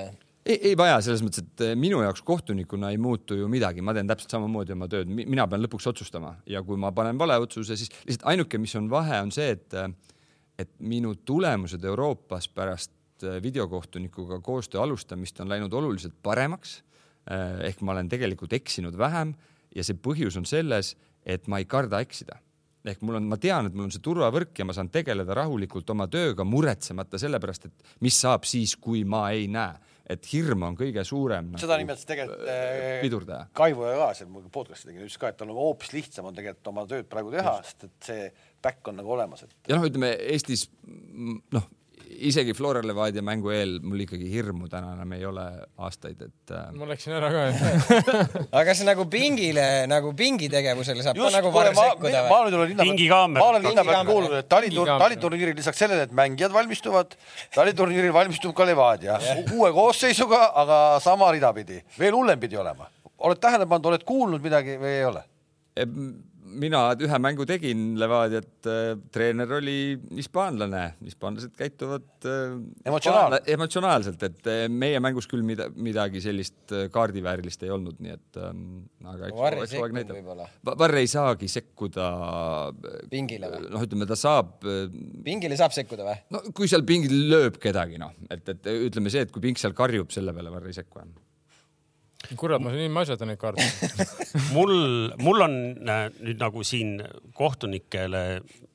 ei, ei vaja selles mõttes, et eh, minu jaoks kohtunikuna ei muutu ju midagi, ma teen täpselt samamoodi oma tööd, mina pean lõpuks otsustama. Ja kui ma panen vale otsuse, siis lihtsalt ainuke, mis on vahe, on see, et, et minu tulemused Euroopas pärast eh, videokohtunikuga koostöö alustamist on läinud oluliselt paremaks. Eh, ehk ma olen tegelikult eksinud vähem. Ja see põhjus on selles, et ma ei karda eksida. Ehk mul on, ma tean, et mul on see turvavõrk ja ma saan tegeleda rahulikult oma tööga, muretsemata selle pärast, et mis saab siis, kui ma ei näe et hirm on kõige suurem. seda nagu, nimetas tegelikult äh, pidurdaja. Kaivo ja ka seal podcast'i tegin, ütles ka, et on hoopis lihtsam on tegelikult oma tööd praegu teha, sest et see back on nagu olemas, et. ja noh, ütleme Eestis noh, isegi Flora Levadia mängu eel mul ikkagi hirmu täna enam ei ole aastaid, et äh.... ma läksin ära ka aga kas nagu pingile nagu pingitegevusele saab Just, ka nagu varem sekkuda või? ma nüüd olen linna peal, ma olen linna peal kuulnud, et talitur-, taliturniiril lisaks sellele, et mängijad valmistuvad, taliturniiril valmistub ka Levadia. Uue koosseisuga, aga sama rida pidi, veel hullem pidi olema. oled tähele pannud, oled kuulnud midagi või ei ole? Mina ühe mängu tegin Levadiat, äh, treener oli hispaanlane, hispaanlased käituvad äh, Emotsionaal. emotsionaalselt, et äh, meie mängus küll mida, midagi sellist kaardiväärilist ei olnud, nii et ähm, aga eks, Varri eks sekkub võib-olla. Varri ei saagi sekkuda. pingile või? noh, ütleme ta saab. pingile saab sekkuda või? no kui seal pingil lööb kedagi, noh, et, et ütleme see, et kui ping seal karjub, selle peale Varri ei sekku enam kurat, ma ilma asjata neid kaarte mul, mul on äh, nüüd nagu siin kohtunikele,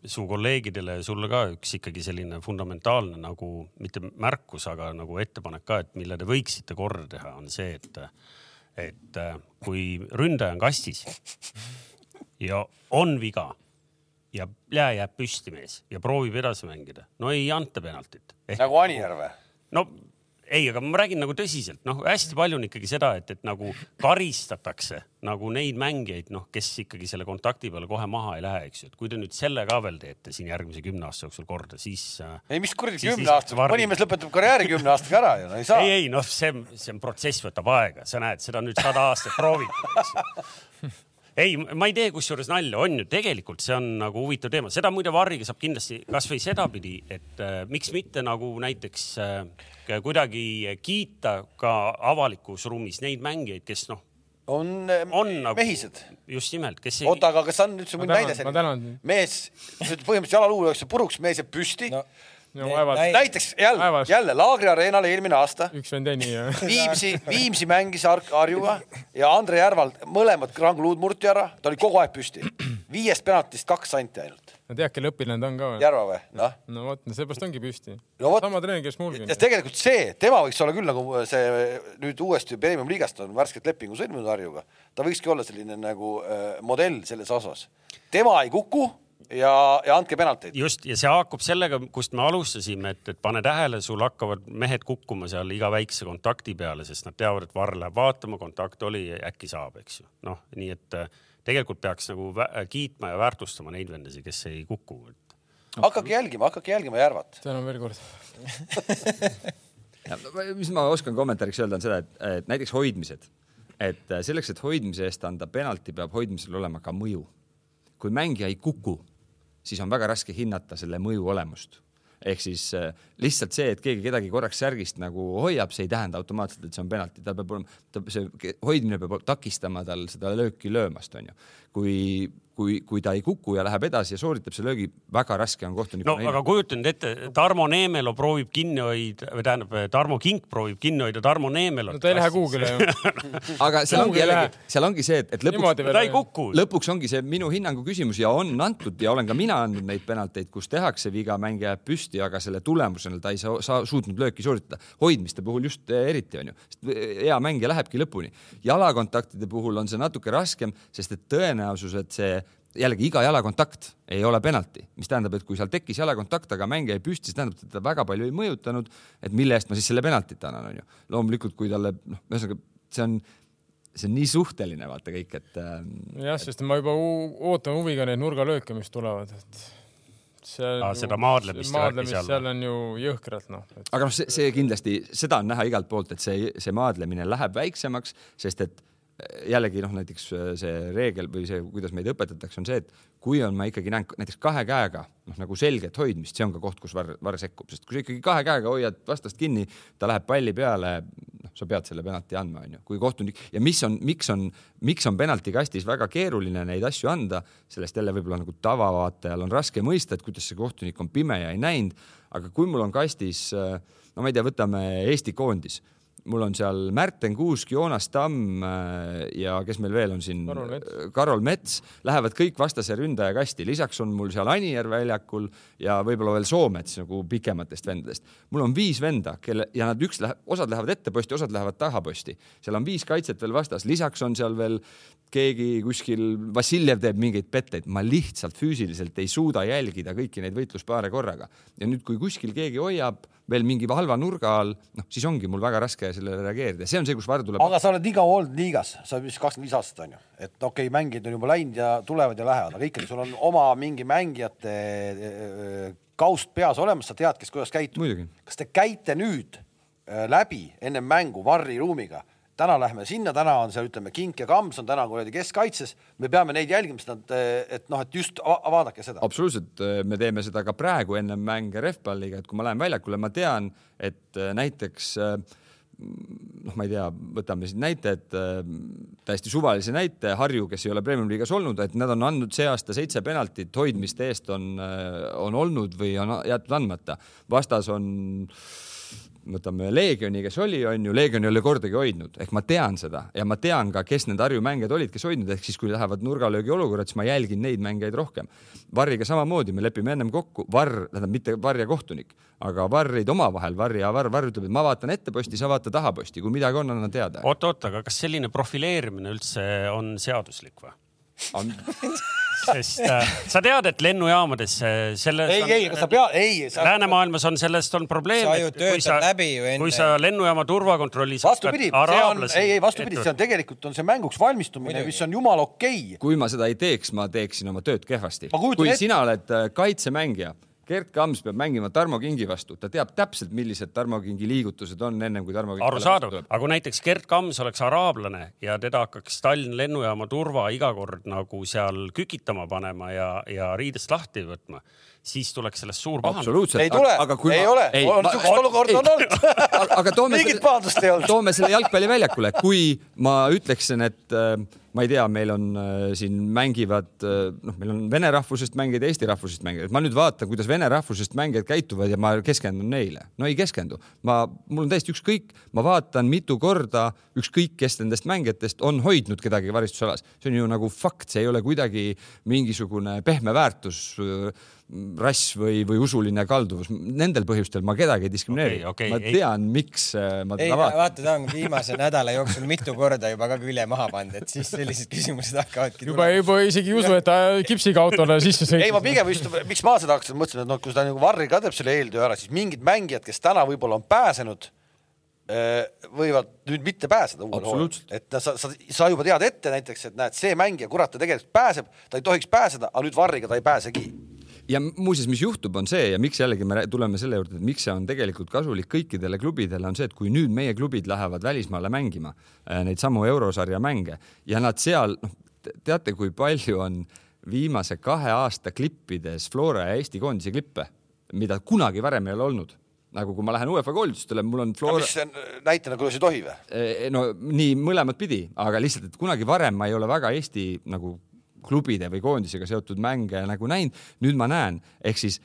su kolleegidele, sulle ka üks ikkagi selline fundamentaalne nagu mitte märkus, aga nagu ettepanek ka, et mille te võiksite korda teha, on see, et, et äh, kui ründaja on kastis ja on viga ja jää jääb püsti mees ja proovib edasi mängida, no ei anta penaltit Ehk.... nagu Anier või? no ei, aga ma räägin nagu tõsiselt, noh, hästi palju on ikkagi seda, et, et nagu karistatakse nagu neid mängijaid, noh, kes ikkagi selle kontakti peale kohe maha ei lähe, eks ju, et kui te nüüd selle ka veel teete siin järgmise kümne aasta jooksul korda, siis. Äh, ei, mis kuradi kümne aasta, mõni mees lõpetab karjääri kümne aastaga ära ju, no ei saa. ei, ei noh, see, see protsess võtab aega, sa näed, seda nüüd sada aastat proovitud, eks ju ei, ma ei tee kusjuures nalja, on ju, tegelikult see on nagu huvitav teema, seda muide Varriga saab kindlasti kasvõi sedapidi, et äh, miks mitte nagu näiteks äh, kuidagi kiita ka avalikus ruumis neid mängijaid, kes noh, on, äh, on nagu, mehised. just nimelt, kes ei. oota, aga kas on üldse mõni näide selline? mees, põhimõtteliselt jalaluu jooksul puruks, mees jääb püsti no no vaevalt. näiteks jälle, jälle Laagri areenal eelmine aasta. üks vend nii jah. Viimsi, Viimsi mängis Harjuga ja Andre Järval mõlemad krangluud murti ära, ta oli kogu aeg püsti. viiest penaltist kaks anti ainult. no tead, kelle õpilane ta on ka või? Järva või? noh. no vot, seepärast ongi püsti no,. sama treener, kes mulgi. tegelikult see, tema võiks olla küll nagu see nüüd uuesti Premium liigast on värskelt lepingu sõlminud Harjuga. ta võikski olla selline nagu äh, modell selles osas. tema ei kuku ja, ja andke penalteid. just ja see haakub sellega, kust me alustasime, et, et pane tähele, sul hakkavad mehed kukkuma seal iga väikse kontakti peale, sest nad teavad, et Varr läheb vaatama, kontakt oli, äkki saab, eks ju. noh, nii et äh, tegelikult peaks nagu kiitma ja väärtustama neid vendasid, kes ei kuku. hakake jälgima, hakake jälgima Järvat. tänan veel kord mis ma oskan kommentaariks öelda, on seda, et, et näiteks hoidmised, et äh, selleks, et hoidmise eest anda penalti, peab hoidmisel olema ka mõju. kui mängija ei kuku siis on väga raske hinnata selle mõju olemust ehk siis äh, lihtsalt see, et keegi kedagi korraks särgist nagu hoiab, see ei tähenda automaatselt, et see on penalti, tal peab olema, see hoidmine peab takistama tal seda lööki löömast, onju. kui kui, kui ta ei kuku ja läheb edasi ja sooritab selle löögi, väga raske on kohtunikul. no aga kujuta nüüd ette, Tarmo Neemelo proovib kinni hoida või tähendab, Tarmo Kink proovib kinni hoida Tarmo Neemelot. no ta ei lähe kuhugile ju aga seal ongi jällegi, seal ongi see, et, et lõpuks, ta ei kuku. lõpuks ongi see minu hinnangu küsimus ja on antud ja olen ka mina andnud neid penalteid, kus tehakse viga, mängija jääb püsti, aga selle tulemusena ta ei saa, saa suutnud lööki sooritada. hoidmiste puhul just eh, eriti onju, hea mängija lähebki lõpuni. jalakontaktide puhul on see natuke raskem, sest et tõenäosus, et see jällegi iga jalakontakt ei ole penalti, mis tähendab, et kui seal tekkis jalakontakt, aga mängija jäi püsti, siis tähendab, et teda väga palju ei mõjutanud. et mille eest ma siis selle penaltit annan, onju. loomulikult, kui talle noh, ühesõnaga see on see on nii suhteline, vaata kõik, et. jah, sest ma juba ootan huviga neid nurgalööke, mis tulevad, et seal ah, seda maadlemist, maadlemist seal, seal on ju jõhkralt noh et.... aga noh, see, see kindlasti, seda on näha igalt poolt, et see, see maadlemine läheb väiksemaks, sest et jällegi noh, näiteks äh, see reegel või see, kuidas meid õpetatakse, on see, et kui on, ma ikkagi näen näiteks kahe käega noh, nagu selget hoidmist, see on ka koht, kus varr, varr sekkub, sest kui sa ikkagi kahe käega hoiad vastast kinni, ta läheb palli peale, noh, sa pead selle penalti andma, onju. kui kohtunik ja mis on, miks on, miks on penaltikastis väga keeruline neid asju anda, sellest jälle võib-olla nagu tavavaatajal on raske mõista, et kuidas see kohtunik on pime ja ei näinud, aga kui mul on kastis, no ma ei tea, võtame Eesti koondis mul on seal Märten Kuusk, Joonas Tamm äh, ja kes meil veel on siin, Karol Mets, lähevad kõik vastase ründaja kasti, lisaks on mul seal Anier väljakul ja võib-olla veel Soomets nagu pikematest vendadest. mul on viis venda, kelle ja nad üks läheb, osad lähevad ette posti, osad lähevad taha posti, seal on viis kaitset veel vastas, lisaks on seal veel keegi kuskil, Vassiljev teeb mingeid petteid, ma lihtsalt füüsiliselt ei suuda jälgida kõiki neid võitluspaare korraga. Ja nüüd, kui kuskil keegi hoiab veel mingi halva nurga all, noh, siis ongi mul väga raske sellele reageerida, see on see, kus Varr tuleb. aga sa oled nii kaua olnud liigas, sa oled vist kakskümmend viis aastat onju, et okei okay,, mängijad on juba läinud ja tulevad ja lähevad, aga ikkagi sul on oma mingi mängijate kaust peas olemas, sa tead, kes kuidas käitub. kas te käite nüüd läbi ennem mängu Varri ruumiga täna lähme sinna, täna on seal, ütleme, Kink ja Kams on täna kuradi keskkaitses, me peame neid jälgima, sest nad, et noh, et just vaadake seda. absoluutselt, me teeme seda ka praegu ennem mänge rehvpalliga, et kui ma lähen väljakule, ma tean, et äh, näiteks noh, ma ei tea, võtame siin näite, et täiesti suvalise näite, Harju, kes ei ole Premium-liigas olnud, et nad on andnud see aasta seitse penaltit, hoidmiste eest on, on olnud või on jäetud andmata. vastas on äh, võtame Leegioni, kes oli, on ju, Leegion ei ole kordagi hoidnud, ehk ma tean seda ja ma tean ka, kes need Harju mängijad olid, kes hoidnud, ehk siis kui lähevad nurgalöögi olukorrad, siis ma jälgin neid mängijaid rohkem. Varriga samamoodi, me lepime ennem kokku, Varr, tähendab mitte Varr ja kohtunik, aga Varrid omavahel, Varr ja Varr, Varr ütleb, et ma vaatan ette posti, sa vaata taha posti, kui midagi on, anna teada. oot-oot, aga kas selline profileerimine üldse on seaduslik või? sest äh, sa tead, et lennujaamades selles ei, ei, aga sa pead, ei sa.... läänemaailmas on sellest on probleem. sa ju töötad läbi ju enne. kui sa lennujaama turvakontrollis. vastupidi, see on, ei, ei vastupidi, see on tegelikult on see mänguks valmistumine, mis on jumala okei okay.. kui ma seda ei teeks, ma teeksin oma tööd kehvasti. kui et... sina oled äh, kaitsemängija Gerd Kams peab mängima Tarmo Kingi vastu, ta teab täpselt, millised Tarmo Kingi liigutused on ennem kui Tarmo King. arusaadav, aga kui näiteks Gerd Kams oleks araablane ja teda hakkaks Tallinna lennujaama turva iga kord nagu seal kükitama panema ja, ja riidest lahti võtma siis tuleks sellest suur pahandus. ei tule, ei ma... ole, on niisugust olukorda on olnud. aga toome mingit pahandust ei olnud. toome selle jalgpalliväljakule, kui ma ütleksin, et äh, ma ei tea, meil on äh, siin mängivad äh,, noh, meil on vene rahvusest mängijaid, eesti rahvusest mängijaid, ma nüüd vaatan, kuidas vene rahvusest mängijad käituvad ja ma keskendun neile. no ei keskendu, ma, mul on täiesti ükskõik, ma vaatan mitu korda, ükskõik kes nendest mängijatest on hoidnud kedagi varistusalas, see on ju nagu fakt, see ei ole kuidagi mingisugune pehme väärtus äh, rass või, või usuline kalduvus, nendel põhjustel ma kedagi ei diskrimineeri okay,. Okay, ma tean, miks äh, ma teda vaatan. vaata, ta on viimase nädala jooksul mitu korda juba ka külje maha pannud, et siis sellised küsimused hakkavadki. juba, juba isegi ei usu, et ta kipsiga autole sisse sõitis. ei, ma pigem just, miks ma seda hakkasin, mõtlesin, et noh, kui ta nagu Varri ka teeb selle eeltöö ära, siis mingid mängijad, kes täna võib-olla on pääsenud äh, võivad nüüd mitte pääseda uuele hooajale, et sa, sa, sa juba tead ette näiteks, et näed, see mängija, kurat, ta tegelikult pääseb, ta ei tohiks pääseda, aga nüüd Varriga ta ei pääsegi ja muuseas, mis juhtub, on see ja miks jällegi me tuleme selle juurde, et miks see on tegelikult kasulik kõikidele klubidele, on see, et kui nüüd meie klubid lähevad välismaale mängima äh, neid samu eurosarja mänge ja nad seal, noh, teate, kui palju on viimase kahe aasta klippides Flora ja Eesti koondise klippe, mida kunagi varem ei ole olnud nagu kui ma lähen UEFA koolitustele, mul on Flora. mis näitena, kuidas ei tohi või? Äh, no nii mõlemat pidi, aga lihtsalt, et kunagi varem ma ei ole väga Eesti nagu klubide või koondisega seotud mänge nagu näinud, nüüd ma näen, ehk siis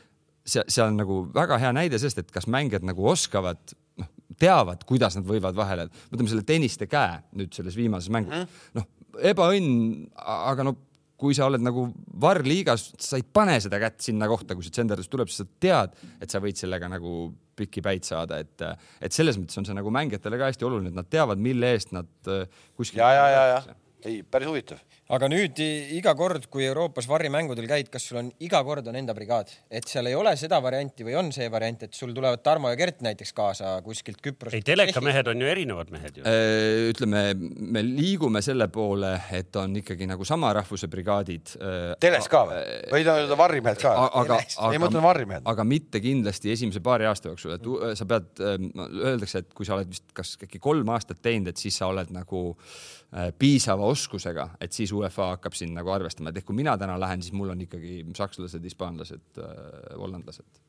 see, see on nagu väga hea näide sellest, et kas mängijad nagu oskavad, noh, teavad, kuidas nad võivad vahele, võtame selle tenniste käe nüüd selles viimases mängus mm -hmm., noh, ebaõnn, aga no kui sa oled nagu varrliigas, sa ei pane seda kätt sinna kohta, kui see tsenderdus tuleb, siis sa tead, et sa võid sellega nagu pikki päid saada, et, et selles mõttes on see nagu mängijatele ka hästi oluline, et nad teavad, mille eest nad äh, kuskil. ja, ja, ja, ja ei, päris huvitav aga nüüd iga kord, kui Euroopas varrimängudel käid, kas sul on iga kord on enda brigaad, et seal ei ole seda varianti või on see variant, et sul tulevad Tarmo ja Gert näiteks kaasa kuskilt Küprost? ei, telekamehed on ju erinevad mehed ju. Äh, ütleme, me liigume selle poole, et on ikkagi nagu sama rahvuse brigaadid. Äh, teles ka või? või nii-öelda varrimehed ka? aga, aga, varrimehed. aga mitte kindlasti esimese paari aasta jooksul, et sa pead, öeldakse, et kui sa oled vist kas äkki kolm aastat teinud, et siis sa oled nagu äh, piisava oskusega, et siis UEFA hakkab sind nagu arvestama, et ehk kui mina täna lähen, siis mul on ikkagi sakslased, hispaanlased äh,, hollandlased.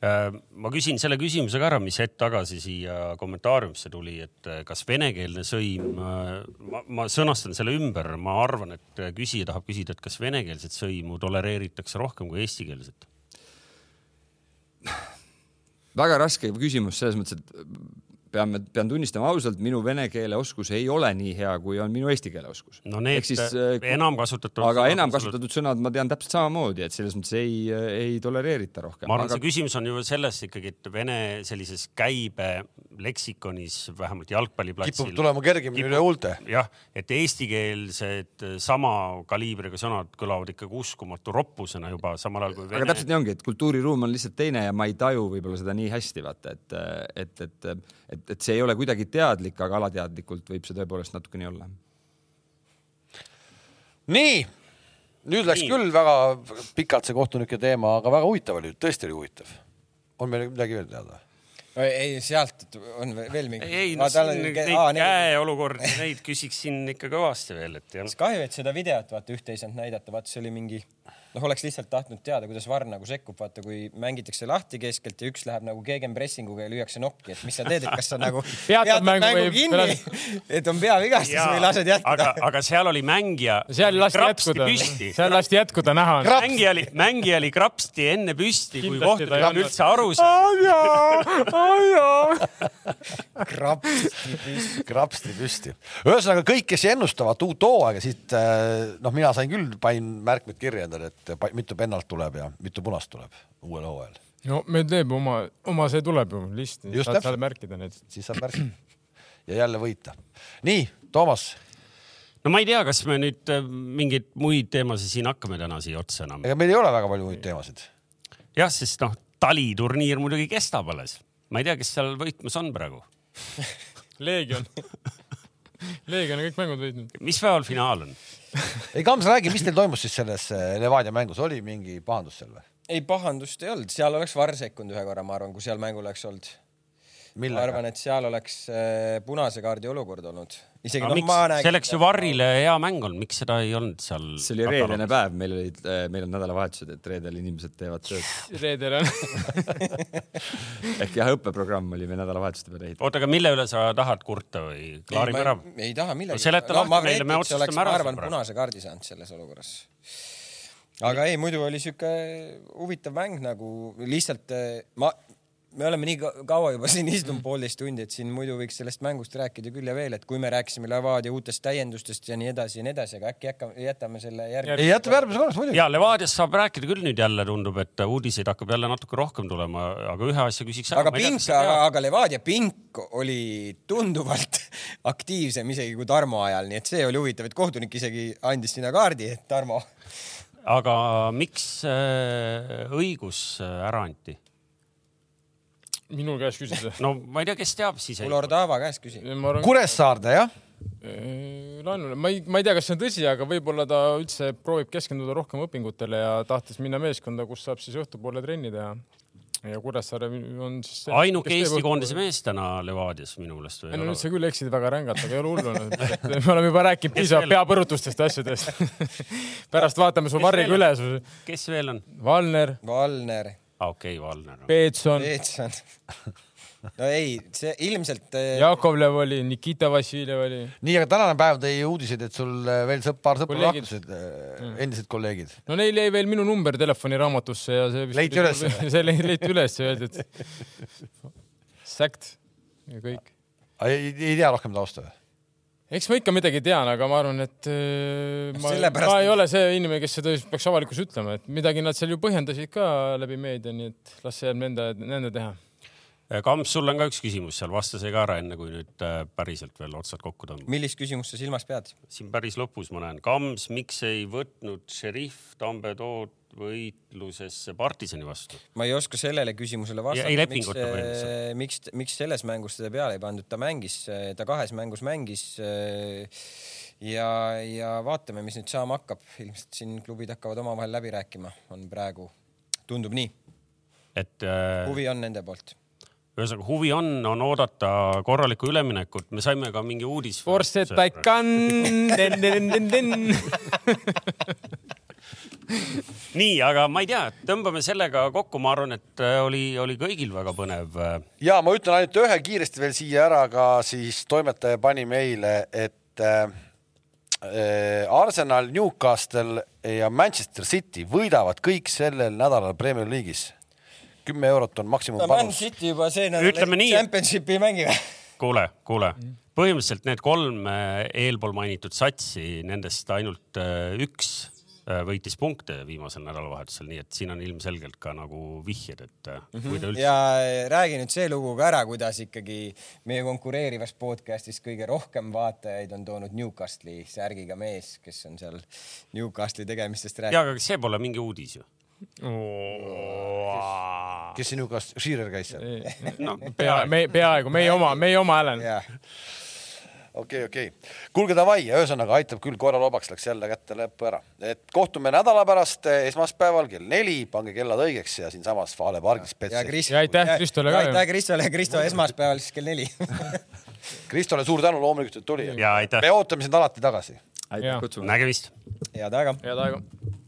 Äh, ma küsin selle küsimuse ka ära, mis hetk tagasi siia kommentaariumisse tuli, et äh, kas venekeelne sõim, äh, ma, ma sõnastan selle ümber, ma arvan, et küsija tahab küsida, et kas venekeelset sõimu tolereeritakse rohkem kui eestikeelset? väga raske küsimus selles mõttes, et peame, pean tunnistama ausalt, minu vene keele oskus ei ole nii hea, kui on minu eesti keele oskus. no need siis, äh, enam kasutatud. aga enam kasutatud sõnad ma tean täpselt samamoodi, et selles mõttes ei, ei tolereerita rohkem. ma arvan aga..., see küsimus on ju selles ikkagi, et vene sellises käibe leksikonis, vähemalt jalgpalliplatsil. kipub tulema kergemini üle huulte. jah, et eestikeelsed sama kaliibriga sõnad kõlavad ikkagi uskumatu roppusena juba samal ajal kui vene. aga täpselt nii ongi, et kultuuriruum on lihtsalt teine ja ma ei taju võib-olla seda nii hästi vaata, et, et, et, et et, et see ei ole kuidagi teadlik, aga alateadlikult võib see tõepoolest natukene olla. nii, nüüd läks nii. küll väga pikalt see kohtunike teema, aga väga huvitav oli, tõesti oli huvitav. on meil midagi veel teada? ei, sealt on veel mingi. ei, no siin neid käeolukordi, neid küsiksin ikka kõvasti veel, et jah. kahju, et seda videot vaata ühte ei saanud näidata, vaata see oli mingi noh, oleks lihtsalt tahtnud teada, kuidas Varr nagu sekkub, vaata, kui mängitakse lahti keskelt ja üks läheb nagu gegenpressinguga ja lüüakse nokki, et mis sa teed, et kas sa nagu peatad mängu, mängu kinni, et on peavigastus või lased jätkuda. aga, aga seal oli mängija. seal lasti jätkuda, seal lasti jätkuda, näha on. mängija oli, mängija oli krapsti enne püsti, kui kohtunik üldse aru sai. krapsti püsti. krapsti püsti. ühesõnaga kõik, kes ennustavad uut hooaega, siit äh, noh, mina sain küll, panin märkmed kirja endale, et et mitu pennalt tuleb ja mitu punast tuleb uuel hooajal. no meil teeb oma, oma see tuleb ju list, saad, saad märkida need. siis saab märkida ja jälle võita. nii, Toomas. no ma ei tea, kas me nüüd äh, mingeid muid teemasid siin hakkame täna siia otsa enam. ega meil ei ole väga palju muid teemasid. jah, sest noh, taliturniir muidugi kestab alles. ma ei tea, kes seal võitmas on praegu Leegion Leegion on kõik mängud võitnud. mis päeval finaal on? ei, Kams, räägi, mis teil toimus siis selles eh, Levadia mängus, oli mingi pahandus seal või? ei, pahandust ei olnud, seal oleks Varr sekkunud ühe korra, ma arvan, kui seal mängul oleks olnud. Ma arvan, et seal oleks äh, punase kaardi olukord olnud isegi noh, ma näen. see oleks ju Varrile hea mäng olnud, miks seda ei olnud seal? see oli reedene päev, meil olid, äh, meil on nädalavahetused, et reedel inimesed teevad tööd. reedel on ehk jah, õppeprogramm oli meil nädalavahetuste peale ehitatud. oota, aga mille üle sa tahad kurta või klaarime ära? ei taha millegi seleta no, lahti meile, me otsustame ära. ma arvan, punase kaardi saanud selles olukorras aga ei, muidu oli sihuke huvitav mäng nagu lihtsalt äh, ma, me oleme nii kaua juba siin istunud poolteist tundi, et siin muidu võiks sellest mängust rääkida küll ja veel, et kui me rääkisime Levadia uutest täiendustest ja nii edasi ja nii edasi, aga äkki hakkame, jätame selle järgmise. ei, jätame järgmise korras muidugi. ja Levadiast saab rääkida küll nüüd jälle tundub, et uudiseid hakkab jälle natuke rohkem tulema, aga ühe asja küsiks ära. aga pink, aga, aga Levadia pink oli tunduvalt aktiivsem isegi kui Tarmo ajal, nii et see oli huvitav, et kohtunik isegi andis sinna kaardi, et Tarmo. aga miks äh, õigus äh, ära anti? Minu käest küsida? no ma ei tea, kes teab siis. Ular Taava käest küsi. Kuressaarde jah? laenule, ma ei, ma ei tea, kas see on tõsi, aga võib-olla ta üldse proovib keskenduda rohkem õpingutele ja tahtis minna meeskonda, kus saab siis õhtupoole trenni teha. ja Kuressaare on siis. ainuke Eesti koondise mees täna Levadias minu meelest. ei no nüüd sa küll eksid väga rängalt, aga ei ole hullu me oleme juba rääkinud piisavalt peapõrutustest ja asjadest pärast vaatame su varriga üle. kes veel on? Valner. Valner. Okei okay,, Valner. Peetson. Peetson no ei, see ilmselt. Äh, Jakovlev oli, Nikita Vassiljev oli. nii, aga tänane päev tõi uudiseid, et sul äh, veel sõp, paar sõpra lahkusid, äh, endised kolleegid. no neil jäi veel minu number telefoniraamatusse ja see. leiti üles? see leiti üles ja öeldi, et säkt ja kõik. ei, ei tea rohkem tausta või? Eks ma ikka midagi tean, aga ma arvan, et äh, ma, ma ei ole see inimene, kes seda peaks avalikkus ütlema, et midagi nad seal ju põhjendasid ka läbi meedia, nii et las see jääb nende, nende teha. Kams, sul on ka üks küsimus seal, vasta see ka ära, enne kui nüüd äh, päriselt veel otsad kokku tõmbad. millist küsimust sa silmas pead? siin päris lõpus ma näen, Kams, miks ei võtnud šerif Tambedood võitlusesse partisani vastu? ma ei oska sellele küsimusele vastata. põhimõtteliselt. miks, miks selles mängus teda peale ei pandud, ta mängis, ta kahes mängus mängis. ja, ja vaatame, mis nüüd saama hakkab, ilmselt siin klubid hakkavad omavahel läbi rääkima, on praegu, tundub nii. et äh, huvi on nende poolt ühesõnaga huvi on, on oodata korralikku üleminekut, me saime ka mingi uudis. Forset Taikan. nii, aga ma ei tea, tõmbame sellega kokku, ma arvan, et äh, oli, oli kõigil väga põnev. Äh. ja ma ütlen ainult ühe kiiresti veel siia ära ka siis toimetaja pani meile, et äh, Arsenal, Newcastle ja Manchester City võidavad kõik sellel nädalal Premier League'is kümme eurot on maksimumpanus. Man City juba see nädal Championshipi ei mängi või? kuule, kuule, põhimõtteliselt need kolm äh, eelpool mainitud satsi, nendest ainult äh, üks äh, võitis punkte viimasel nädalavahetusel, nii et siin on ilmselgelt ka nagu vihjed, et mm. -hmm. Üldse... ja räägi nüüd see lugu ka ära, kuidas ikkagi meie konkureerivas podcast'is kõige rohkem vaatajaid on toonud Newcastle'i särgiga mees, kes on seal Newcastle'i tegemistest rääkinud. ja, aga see pole mingi uudis ju kes sinuga, Shearer käis seal? no pea, me peaaegu meie oma, meie oma Helen. Okei, okei. kuulge, davai, ühesõnaga aitab küll, korra lobaks läks jälle kätte lõppu ära. et kohtume nädala pärast eh, esmaspäeval kell neli, pange kellad õigeks ja siinsamas Vale pargis. ja, ja aitäh Kristole ka. aitäh Kristole, Kristo esmaspäeval siis kell neli Kristole suur tänu loomulikult, et tuli. me ootame sind alati tagasi. aitäh kutsumast. nägemist. head aega. head aega